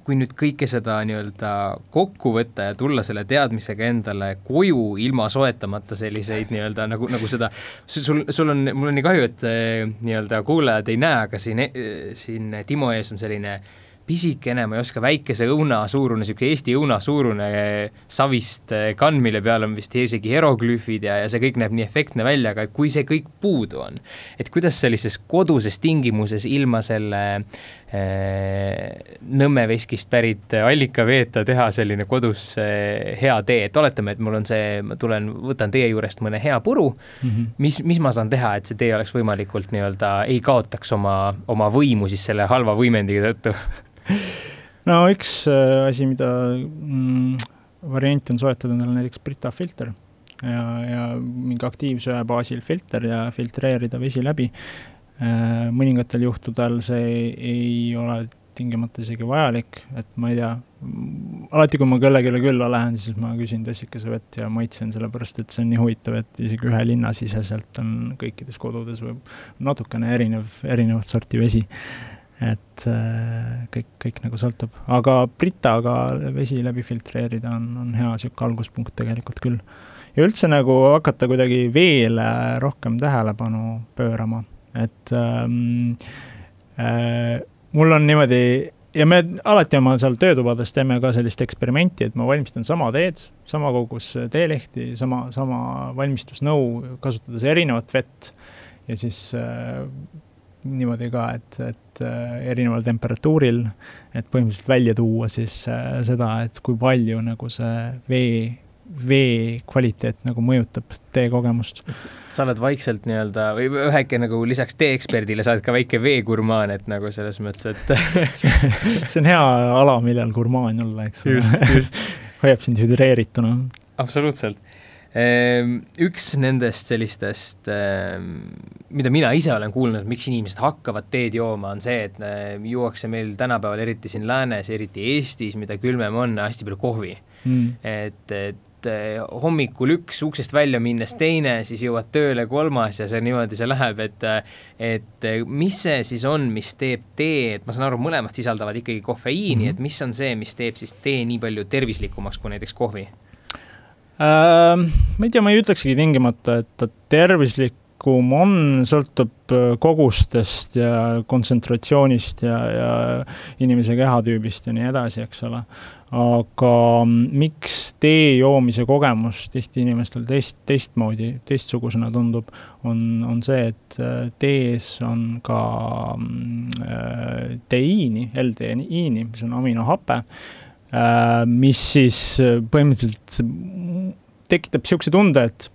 kui nüüd kõike seda nii-öelda kokku võtta ja tulla selle teadmisega endale koju ilma soetamata selliseid nii-öelda nagu, nagu seda, sul, sul on, mul on nii kahju, et eh, nii-öelda kuulajad ei näe, aga siin, eh, siin Timo ees on selline äh, pisikene, ma ei oska, väikese õuna suurune, niisugune Eesti õuna suurune savist eh, kann, mille peal on vist isegi hieroglüüfid ja, ja see kõik näeb nii efektne välja, aga kui see kõik puudu on, et kuidas sellises koduses tingimuses ilma selle eh, Nõmme veskist pärit allikaveeta teha selline kodus eh, hea tee, et oletame, et mul on see, ma tulen, võtan teie juurest mõne hea puru mm, -hmm. mis, mis ma saan teha, et see tee oleks võimalikult nii-öelda, ei kaotaks oma, oma võimu siis selle halva võimendiga tõttu no üks äh, asi, mida mm, variant on soetada endale näiteks Brita filter ja, ja mingi aktiivsöe baasil filter ja filtreerida vesi läbi. Äh, mõningatel juhtudel see ei ole tingimata isegi vajalik, et ma ei tea, alati kui ma kellelegi külla lähen, siis ma küsin tassikese vett ja maitsen, sellepärast et see on nii huvitav, et isegi ühe linna siseselt on kõikides kodudes või natukene erinev, erinevat sorti vesi et äh, kõik, kõik nagu sõltub, aga Britaga vesi läbi filtreerida on, on hea niisugune alguspunkt tegelikult küll. ja üldse nagu hakata kuidagi veele rohkem tähelepanu pöörama, et ähm, äh, mul on niimoodi ja me alati oma seal töötubades teeme ka sellist eksperimenti, et ma valmistan sama teed, sama kogus teelehti, sama, sama valmistusnõu, kasutades erinevat vett. Ja siis äh, niimoodi ka, et, et äh, erineval temperatuuril, et põhimõtteliselt välja tuua siis äh, seda, et kui palju nagu see vee, vee kvaliteet nagu mõjutab teekogemust. sa oled vaikselt nii-öelda või väike nagu lisaks teeeksperdile, sa oled ka väike veegurmaan, et nagu selles mõttes, et see on hea ala, millel gurmaan olla, eks ole. just, just hoiab sind hüdreerituna. absoluutselt Ehm, üks nendest sellistest, ehm, mida mina ise olen kuulnud, miks inimesed hakkavad teed jooma, on see, et ehm, juuakse meil tänapäeval, eriti siin läänes, eriti Eestis, mida külmem on, hästi palju kohvi mm.. et, et hommikul üks, uksest välja minnes teine, siis jõuad tööle kolmas ja see niimoodi see läheb, et et mis see siis on, mis teeb tee, et ma saan aru, mõlemad sisaldavad ikkagi kofeiini mm, -hmm. et mis on see, mis teeb siis tee nii palju tervislikumaks kui näiteks kohvi? äh,? ma ei tea, ma ei ütleksigi tingimata, et ta tervislikum on, sõltub äh, kogustest ja kontsentratsioonist ja, ja inimese kehatüübist ja nii edasi, eks ole. aga miks tee joomise kogemus tihti inimestel teist, teistmoodi, teistsugusena tundub, on, on see, et äh, tees on ka äh, teiini, L-teiini, mis on aminohape mis siis põhimõtteliselt tekitab niisuguse tunde, et,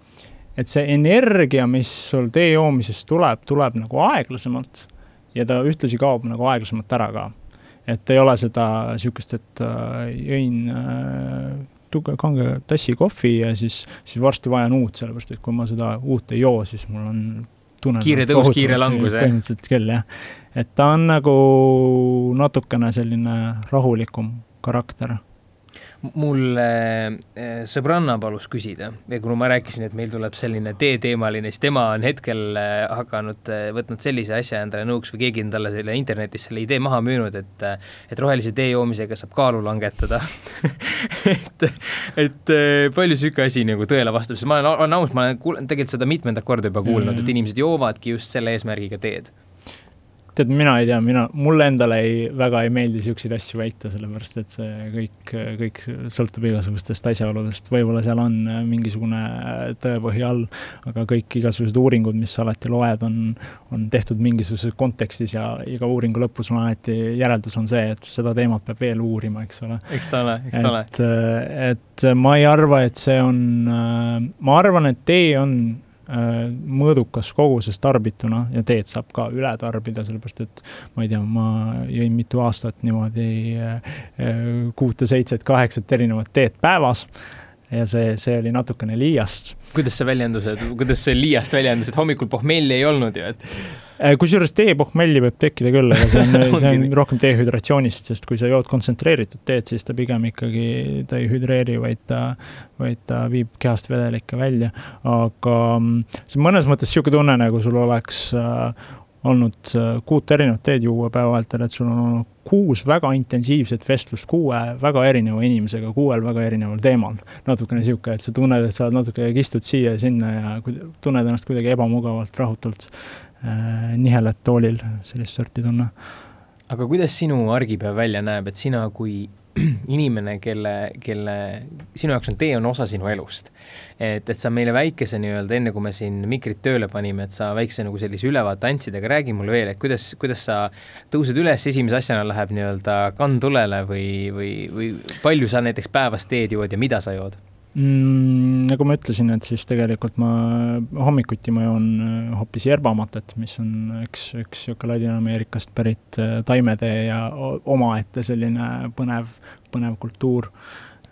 et see energia, mis sul tee joomisest tuleb, tuleb nagu aeglasemalt ja ta ühtlasi kaob nagu aeglasemalt ära ka. et ei ole seda niisugust, et äh, jõin äh, tuge-, kange tassi kohvi ja siis, siis varsti vajan uut, sellepärast et kui ma seda uut ei joo, siis mul on tunnen kiire tõus, kiire langus, jah? põhimõtteliselt küll, jah. et ta on nagu natukene selline rahulikum karakter mul äh, sõbranna palus küsida. Ja kuna ma rääkisin, et meil tuleb selline teeteemaline, siis tema on hetkel äh, hakanud äh,, võtnud sellise asja endale nõuks või keegi on talle selle internetis selle idee maha müünud, et et rohelise tee joomisega saab kaalu langetada. Et, et palju niisugune asi nagu tõele vastab, sest ma olen, olen aus, ma olen kuul-, tegelikult seda mitmendat korda juba kuulnud mm, -hmm. et inimesed joovadki just selle eesmärgiga teed tead, mina ei tea, mina, mulle endale ei, väga ei meeldi niisuguseid asju väita, sellepärast et see kõik, kõik sõltub igasugustest asjaoludest, võib-olla seal on mingisugune tõepõhi all, aga kõik igasugused uuringud, mis sa alati loed, on, on tehtud mingisuguses kontekstis ja iga uuringu lõpus on alati, järeldus on see, et seda teemat peab veel uurima, eks ole. eks ta ole, eks ta ole. et, et ma ei arva, et see on, ma arvan, et tee on Äh, mõõdukas koguses tarbituna ja teed saab ka üle tarbida, sellepärast et ma ei tea, ma jõin mitu aastat niimoodi äh, kuute-seitset-kaheksat erinevat teed päevas ja see, see oli natukene liiast. kuidas see väljendus, et kuidas see liiast väljendus, et hommikul pohmelli ei olnud ju, et Äh, kusjuures teepohmelli võib tekkida küll, aga see on see on rohkem dehüdratsioonist, sest kui sa jood kontsentreeritud teed, siis ta pigem ikkagi, ta ei hüdreeri, vaid ta, vaid ta viib kehast vedelikke välja. aga mm, see on mõnes mõttes niisugune tunne, nagu sul oleks äh, olnud äh, kuut erinevat teed juua päeva vältel, et sul on olnud kuus väga intensiivset vestlust kuue väga erineva inimesega, kuuel väga erineval teemal. natukene niisugune, et sa tunned, et sa oled natuke kistud siia ja sinna ja tunned ennast kuidagi ebamugavalt, rahutult Äh, nihelad toolil, sellist sorti tunne. aga kuidas sinu argipäev välja näeb, et sina kui inimene, kelle, kelle, sinu jaoks on tee on osa sinu elust. et, et sa meile väikese nii-öelda, enne kui me siin mikrid tööle panime, et sa väikse nagu sellise ülevaate andsid, aga räägi mulle veel, et kuidas, kuidas sa tõused üles, esimese asjana läheb nii-öelda kandtulele või, või, või palju sa näiteks päevas teed jood ja mida sa jood? Mm,? nagu ma ütlesin, et siis tegelikult ma hommikuti ma joon äh, hoopis yerbamatet, mis on üks, üks niisugune Ladina-Ameerikast pärit äh, taimetee ja omaette selline põnev, põnev kultuur.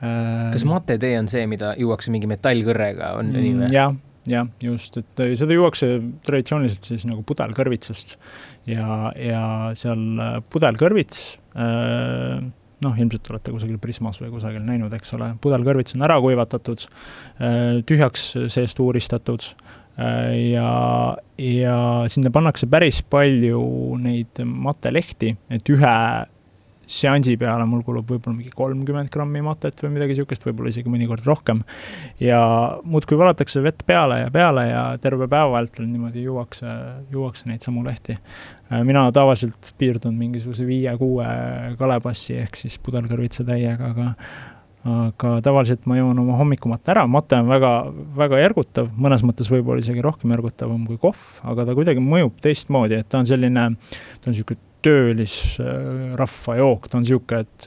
Äh, kas matetee on see, mida juuakse mingi metallkõrrega, on mm, nii või? jah, jah, just, et seda juuakse traditsiooniliselt siis nagu pudelkõrvitsast ja, ja seal pudelkõrvits äh, noh, ilmselt olete kusagil Prismas või kusagil näinud, eks ole, pudelkõrvits on ära kuivatatud, äh, tühjaks seest uuristatud äh, ja, ja sinna pannakse päris palju neid matelehti, et ühe seansi peale mul kulub võib-olla mingi kolmkümmend grammi matet või midagi niisugust, võib-olla isegi mõnikord rohkem. ja muudkui valatakse vett peale ja peale ja terve päeva vältel niimoodi juuakse, juuakse neid samu lehti. Äh, mina tavaliselt piirdun mingisuguse viie-kuue kalepassi ehk siis pudelkõrvitsatäiega, aga aga tavaliselt ma joon oma hommikumatte ära, mate on väga, väga ergutav, mõnes mõttes võib-olla isegi rohkem ergutavam kui kohv, aga ta kuidagi mõjub teistmoodi, et ta on selline, ta on niisugune töölisrahva jook, ta on niisugune, et,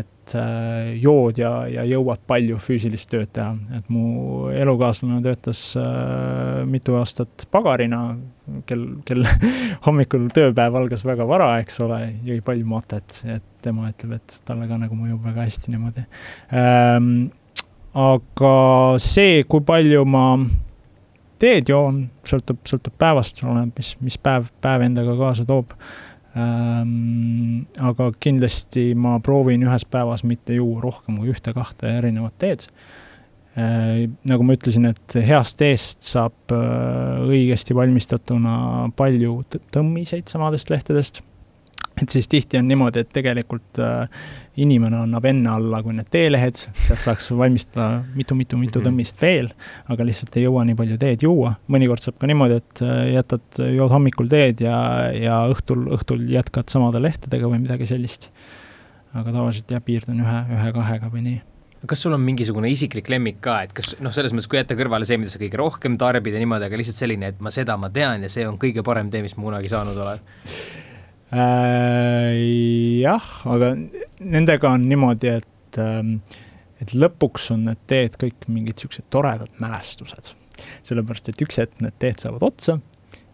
et äh, jood ja, ja jõuad palju füüsilist tööd teha. et mu elukaaslane töötas äh, mitu aastat pagarina, kel, kel hommikul tööpäev algas väga vara, eks ole, jõi palju matet, et tema ütleb, et talle ka nagu mõjub väga hästi niimoodi ähm,. aga see, kui palju ma teed joon, sõltub, sõltub päevast, oleneb, mis, mis päev, päev endaga kaasa toob ähm,. aga kindlasti ma proovin ühes päevas mitte juua rohkem kui ühte-kahte erinevat teed äh,. nagu ma ütlesin, et heast teest saab äh, õigesti valmistatuna palju tõmmiseid samadest lehtedest et siis tihti on niimoodi, et tegelikult äh, inimene annab enne alla kui need teelehed, sealt saaks valmistada mitu-mitu-mitu mhm. tõmmist veel, aga lihtsalt ei jõua nii palju teed juua. mõnikord saab ka niimoodi, et äh, jätad, jood hommikul teed ja, ja õhtul, õhtul jätkad samade lehtedega või midagi sellist. aga tavaliselt jah, piirdun ühe, ühe-kahega või nii kas sul on mingisugune isiklik lemmik ka, et kas noh, selles mõttes, kui jätta kõrvale see, mida sa kõige rohkem tarbid ja niimoodi, aga lihtsalt selline, et ma seda ma tean ja see on kõige parem tee, mis ma kunagi saanud olen? Jah, aga nendega on niimoodi, et äh, et lõpuks on need teed kõik mingid niisugused toredad mälestused. sellepärast, et üks hetk need teed saavad otsa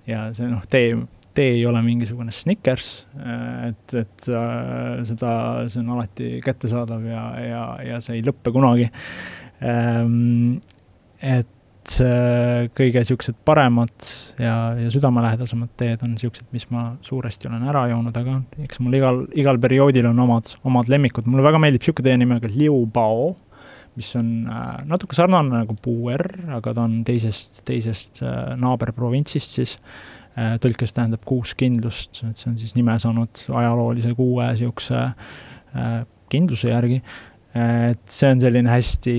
ja see noh, tee, tee ei ole mingisugune Snickers, äh, et, et äh, seda, see on alati kättesaadav ja, ja, ja see ei lõppe kunagi ähm,. Et Äh, kõige niisugused paremad ja, ja südamelähedasemad teed on niisugused, mis ma suuresti olen ära joonud, aga eks mul igal, igal perioodil on omad, omad lemmikud, mulle väga meeldib niisugune tee nimega Liu Bao, mis on äh, natuke sarnane nagu puuer, aga ta on teisest, teisest äh, naaberprovintsist siis tõlkes tähendab kuuskindlust, et see on siis nime saanud ajaloolise kuue äh, kindluse järgi. et see on selline hästi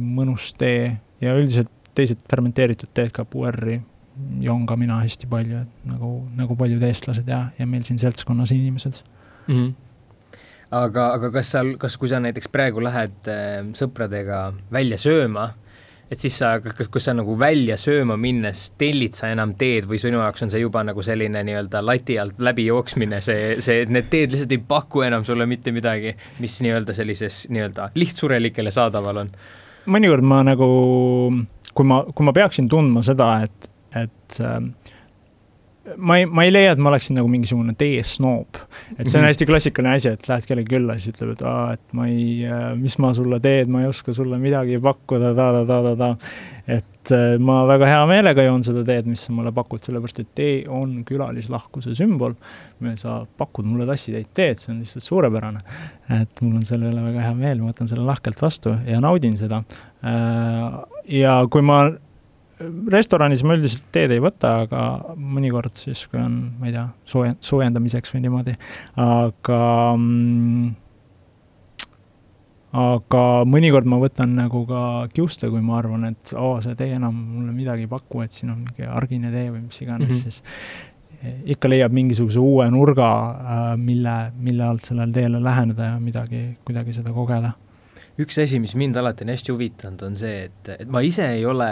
mõnus tee ja üldiselt teised fermenteeritud teed ka puerri joon ka mina hästi palju, et nagu, nagu paljud eestlased ja, ja meil siin seltskonnas inimesed mm. -hmm. aga, aga kas sa, kas, kui sa näiteks praegu lähed äh, sõpradega välja sööma, et siis sa, kus sa nagu välja sööma minnes tellid sa enam teed või sinu jaoks on see juba nagu selline nii-öelda lati alt läbi jooksmine, see, see, et need teed lihtsalt ei paku enam sulle mitte midagi, mis nii-öelda sellises nii-öelda lihtsurelikele saadaval on? mõnikord ma nagu, kui ma, kui ma peaksin tundma seda, et et äh, ma ei, ma ei leia, et ma oleksin nagu mingisugune teesnoob. et see on mhm. hästi klassikaline asi, et lähed kellegi külla, siis ütleb, et aa, et ma ei, äh, mis ma sulle teen, ma ei oska sulle midagi pakkuda ta,, ta-ta-ta-ta-ta. et äh, ma väga hea meelega joon seda teed, mis sa mulle pakud, sellepärast et tee on külalislahkuse sümbol. sa pakud mulle tassitäit teed, see on lihtsalt suurepärane. et mul on selle üle väga hea meel, ma võtan selle lahkelt vastu ja naudin seda. ja kui ma restoranis ma üldiselt teed ei võta, aga mõnikord siis, kui on, ma ei tea, sooje-, soojendamiseks või niimoodi, aga mm, aga mõnikord ma võtan nagu ka kiuste, kui ma arvan, et oo oh,, see tee enam mulle midagi ei paku, et siin on mingi argine tee või mis iganes mm, -hmm. siis ikka leiab mingisuguse uue nurga, äh, mille, mille alt sellele teele läheneda ja midagi, kuidagi seda kogeda. üks asi, mis mind alati on hästi huvitanud, on see, et, et ma ise ei ole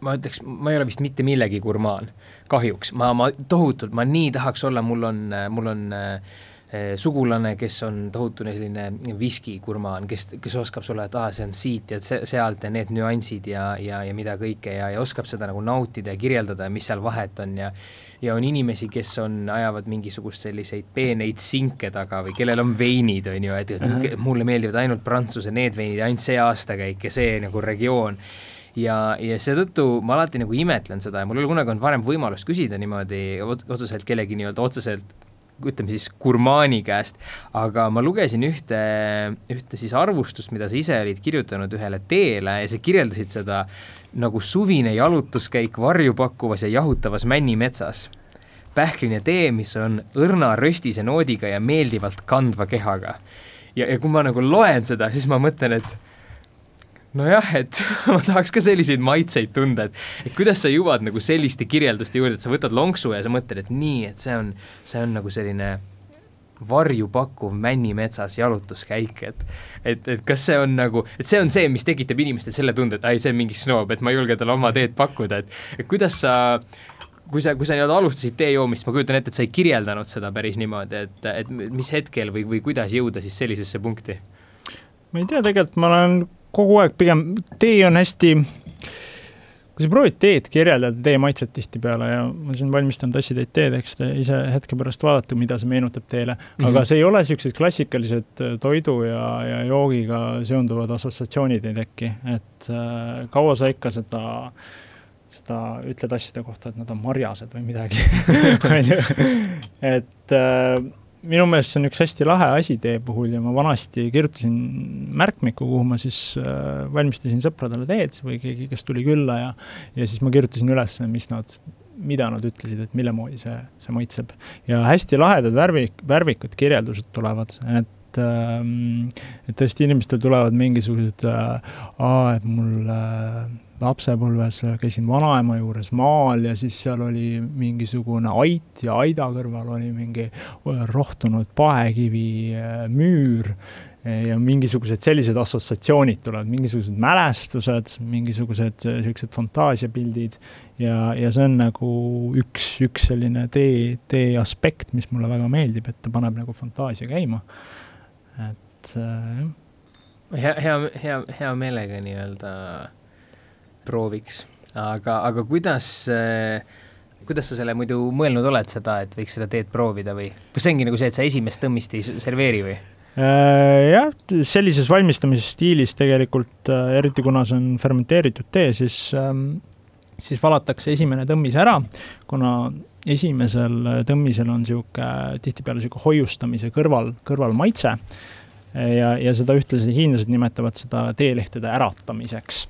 ma ütleks, ma ei ole vist mitte millegi gurmaan, kahjuks, ma, ma tohutult, ma nii tahaks olla, mul on, mul on äh, sugulane, kes on tohutune selline viskigurmaan, kes, kes oskab sulle, et aa, see on siit ja se sealt ja need nüansid ja, ja, ja mida kõike ja, ja oskab seda nagu nautida ja kirjeldada, mis seal vahet on ja ja on inimesi, kes on, ajavad mingisugust selliseid peeneid sinke taga või kellel on veinid, on ju, et uh -huh. mulle meeldivad ainult Prantsuse need veinid, ainult see aastakäik ja see nagu regioon ja, ja seetõttu ma alati nagu imetlen seda ja mul ei ole kunagi olnud varem võimalust küsida niimoodi otseselt kellegi nii-öelda otseselt ütleme siis gurmaani käest, aga ma lugesin ühte, ühte siis arvustust, mida sa ise olid kirjutanud ühele teele ja sa kirjeldasid seda nagu suvine jalutuskäik varjupakkuvas ja jahutavas männimetsas. pähkline tee, mis on õrna röstise noodiga ja meeldivalt kandva kehaga. ja, ja kui ma nagu loen seda, siis ma mõtlen, et nojah, et ma tahaks ka selliseid maitseid tunda, et, et kuidas sa jõuad nagu selliste kirjelduste juurde, et sa võtad lonksu ja sa mõtled, et nii, et see on, see on nagu selline varju pakkuv männimetsas jalutuskäik, et et, et kas see on nagu, et see on see, mis tekitab inimestel selle tunde, et ai, see on mingi snoob, et ma ei julge talle oma teed pakkuda, et et kuidas sa kui sa, kui sa nii-öelda alustasid tee joomist, ma kujutan ette, et sa ei kirjeldanud seda päris niimoodi, et, et mis hetkel või, või kuidas jõuda siis sellisesse punkti? ma ei tea, tegelikult ma olen kogu aeg pigem, tee on hästi, kui sa proovid teed kirjeldada, tee maitset tihtipeale ja ma siin valmistan tassitäit teed, eks te ise hetke pärast vaadata, mida see meenutab teile mm. -hmm. aga see ei ole niisugused klassikalised äh, toidu ja, ja joogiga seonduvad assotsiatsioonid ei teki, et äh, kaua sa ikka seda seda ütled asjade kohta, et nad on marjased või midagi et äh, minu meelest see on üks hästi lahe asi tee puhul ja ma vanasti kirjutasin märkmikku, kuhu ma siis äh, valmistasin sõpradele teed või keegi, kes tuli külla ja ja siis ma kirjutasin üles, mis nad, mida nad ütlesid, et mille moodi see, see maitseb. ja hästi lahedad värvi, värvikad kirjeldused tulevad, et ähm, et tõesti inimestel tulevad mingisugused äh,, et mul äh, lapsepõlves käisin vanaema juures maal ja siis seal oli mingisugune ait ja aida kõrval oli mingi rohtunud paekivi müür ja mingisugused sellised assotsiatsioonid tulevad, mingisugused mälestused, mingisugused niisugused fantaasiapildid ja, ja see on nagu üks, üks selline tee, tee aspekt, mis mulle väga meeldib, et ta paneb nagu fantaasia käima. et äh, jah. hea, hea, hea, hea meelega nii-öelda prooviks, aga, aga kuidas äh, kuidas sa selle muidu mõelnud oled, seda, et võiks seda teed proovida või? Kas see ongi nagu see, et sa esimest tõmmist ei serveeri või? Äh, jah, sellises valmistamise stiilis tegelikult, äh, eriti kuna see on fermenteeritud tee, siis, ähm, siis valatakse esimene tõmmis ära, kuna esimesel tõmmisel on niisugune tihtipeale niisugune hoiustamise kõrval, kõrvalmaitse ja, ja seda ühtlasi hiinlased nimetavad seda teelehtede äratamiseks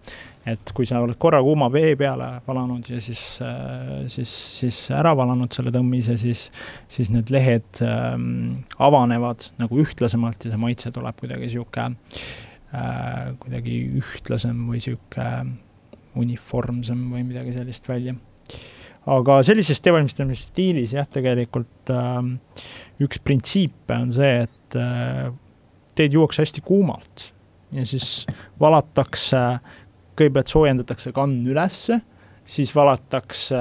et kui sa oled korra kuuma vee peale valanud ja siis, äh, siis, siis ära valanud selle tõmmise, siis, siis need lehed ähm, avanevad nagu ühtlasemalt ja see maitse tuleb kuidagi sihuke äh,, kuidagi ühtlasem või sihuke uniformsem või midagi sellist välja. Aga sellises teevalmistamise stiilis jah, tegelikult äh, üks printsiipe on see, et äh, teed juuakse hästi kuumalt ja siis valatakse, kõigepealt soojendatakse kann ülesse siis valatakse,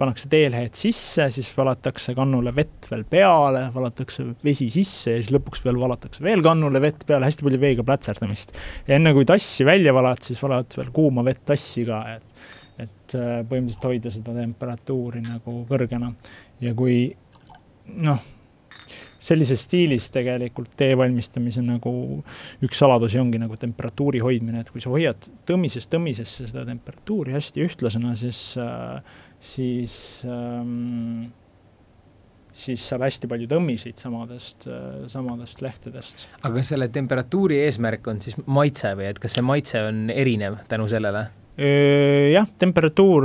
pannakse teelehed sisse, siis valatakse kannule vett veel peale, valatakse vesi sisse ja siis lõpuks veel valatakse veel kannule vett peale, hästi palju veega plätserdamist. ja enne kui tassi välja valad, siis valad veel kuuma vett tassi ka, et, et äh, põhimõtteliselt hoida seda temperatuuri nagu kõrgena. ja kui noh sellises stiilis tegelikult tee valmistamise nagu üks saladusi ongi nagu temperatuuri hoidmine, et kui sa hoiad tõmmisest tõmmisesse seda temperatuuri hästi ühtlasena, siis äh,, siis ähm, siis saab hästi palju tõmmiseid samadest, äh, samadest lehtedest. aga kas selle temperatuuri eesmärk on siis maitse või et kas see maitse on erinev tänu sellele? jah, temperatuur,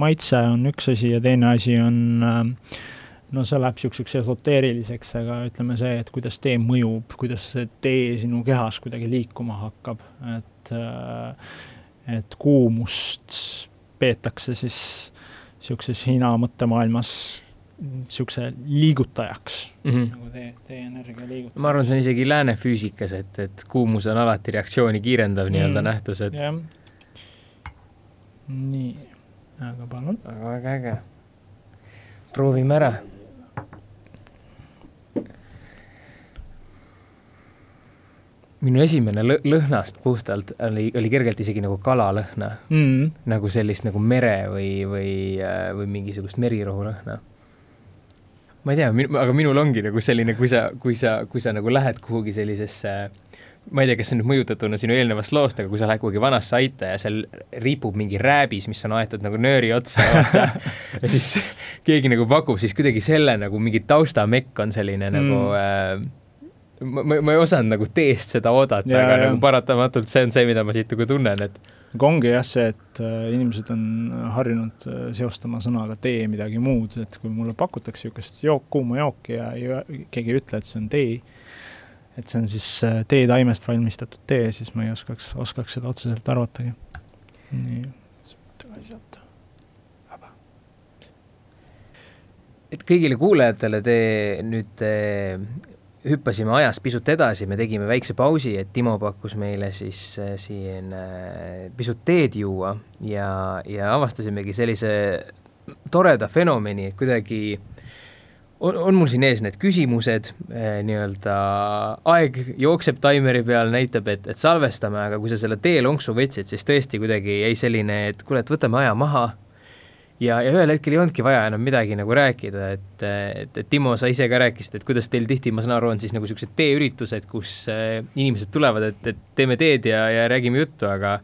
maitse on üks asi ja teine asi on äh, no see läheb niisuguseks esoteeriliseks, aga ütleme see, et kuidas tee mõjub, kuidas see tee sinu kehas kuidagi liikuma hakkab, et äh, et kuumust peetakse siis niisuguses Hiina mõttemaailmas niisuguse liigutajaks mm, -hmm. nagu tee, teenergia liigutaja. ma arvan, see on isegi lääne füüsikas, et, et kuumus on alati reaktsiooni kiirendav mm. nii-öelda nähtus, et jah. nii, aga palun. väga äge. proovime ära minu esimene lõ lõhnast puhtalt oli, oli kergelt isegi nagu kalalõhna mm.. nagu sellist nagu mere või, või, äh, või mingisugust merirohu lõhna. ma ei tea, aga minul ongi nagu selline, kui sa, kui sa, kui sa nagu lähed kuhugi sellisesse ma ei tea, kas see on nüüd mõjutatuna sinu eelnevast loost, aga kui sa lähed kuhugi vanasse aita ja seal ripub mingi rääbis, mis on aetud nagu nööri otsa ja siis keegi nagu pakub, siis kuidagi selle nagu mingi taustamekk on selline mm. nagu äh, ma, ma, ma ei osanud nagu teest seda oodata, aga ja. nagu paratamatult see on see, mida ma siit nagu tunnen, et aga ongi jah see, et äh, inimesed on harjunud äh, seostama sõnaga tee midagi muud, et kui mulle pakutakse niisugust jook, kuuma jooki ja, ja keegi ei ütle, et see on tee, et see on siis äh, teetaimest valmistatud tee, siis ma ei oskaks, oskaks seda otseselt arvatagi. nii, sealt. et kõigile kuulajatele te nüüd hüppasime ajas pisut edasi, me tegime väikse pausi, et Timo pakkus meile siis äh, siin äh, pisut teed juua ja, ja avastasimegi sellise toreda fenomeni, et kuidagi on, on mul siin ees need küsimused äh,, nii-öelda aeg jookseb taimeri peal, näitab, et, et salvestame, aga kui sa selle teelonksu võtsid, siis tõesti kuidagi jäi selline, et kuule, et võtame aja maha ja, ja ühel hetkel ei olnudki vaja enam midagi nagu rääkida, et, et, et Timo, sa ise ka rääkisid, et kuidas teil tihti, ma saan aru, on siis nagu niisugused teeüritused, kus äh, inimesed tulevad, et, et teeme teed ja, ja räägime juttu, aga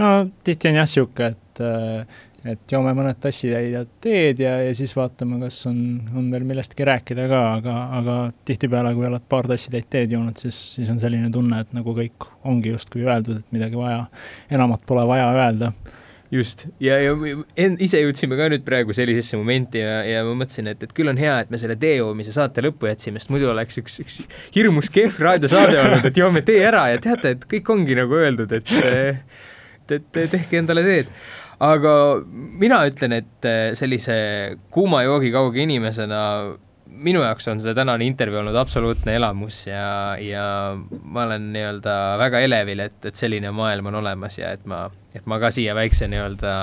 no tihti on jah niisugune, et äh, et joome mõned tassitäidjad teed ja, ja siis vaatame, kas on, on veel millestki rääkida ka, aga, aga tihtipeale, kui oled paar tassitäit teed joonud, siis, siis on selline tunne, et nagu kõik ongi justkui öeldud, et midagi vaja, enamat pole vaja öelda just, ja, ja en, ise jõudsime ka nüüd praegu sellisesse momenti ja, ja ma mõtlesin, et, et küll on hea, et me selle tee joomise saate lõppu jätsime, sest muidu oleks üks, üks hirmus kehv raadiosaade olnud, et joome tee ära ja teate, et kõik ongi nagu öeldud, et et, et tehke endale teed. aga mina ütlen, et sellise kuuma joogi kauge inimesena minu jaoks on see tänane intervjuu olnud absoluutne elamus ja, ja ma olen nii-öelda väga elevil, et, et selline maailm on olemas ja et ma, et ma ka siia väikse nii-öelda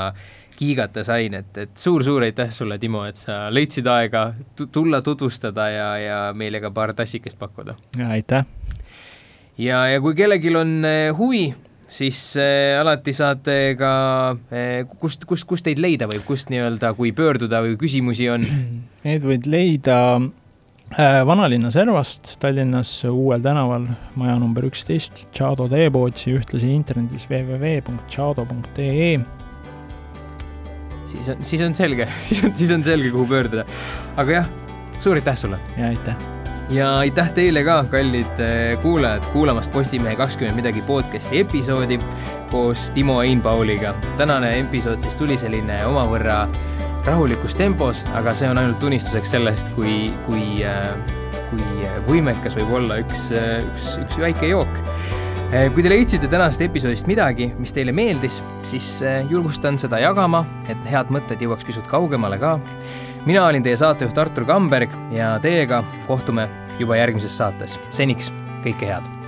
kiigata sain, et, et suur-suur aitäh sulle, Timo, et sa leidsid aega tulla tutvustada ja, ja meile ka paar tassikest pakkuda. aitäh! ja, ja kui kellelgi on eh, huvi siis äh, alati saate ka äh,, kust, kust, kust teid leida võib, kust nii-öelda, kui pöörduda või küsimusi on? Neid võid leida äh, vanalinna servast Tallinnas Uuel tänaval, maja number üksteist, Tšado teepood ja ühtlasi internetis www.tšado.ee siis on, siis on selge, siis on, siis on selge, kuhu pöörduda. aga jah, suur aitäh sulle! ja aitäh! Ja aitäh teile ka, kallid eh, kuulajad, kuulamast Postimehe kakskümmend midagi podcasti episoodi koos Timo Einpauliga. tänane episood siis tuli selline omavõrra rahulikus tempos, aga see on ainult tunnistuseks sellest, kui, kui, eh, kui võimekas võib olla üks, eh, üks, üks väike jook kui te leidsite tänasest episoodist midagi, mis teile meeldis, siis julgustan seda jagama, et head mõtted jõuaks pisut kaugemale ka. Mina olin teie saatejuht Artur Kamberg ja teiega kohtume juba järgmises saates. seniks kõike head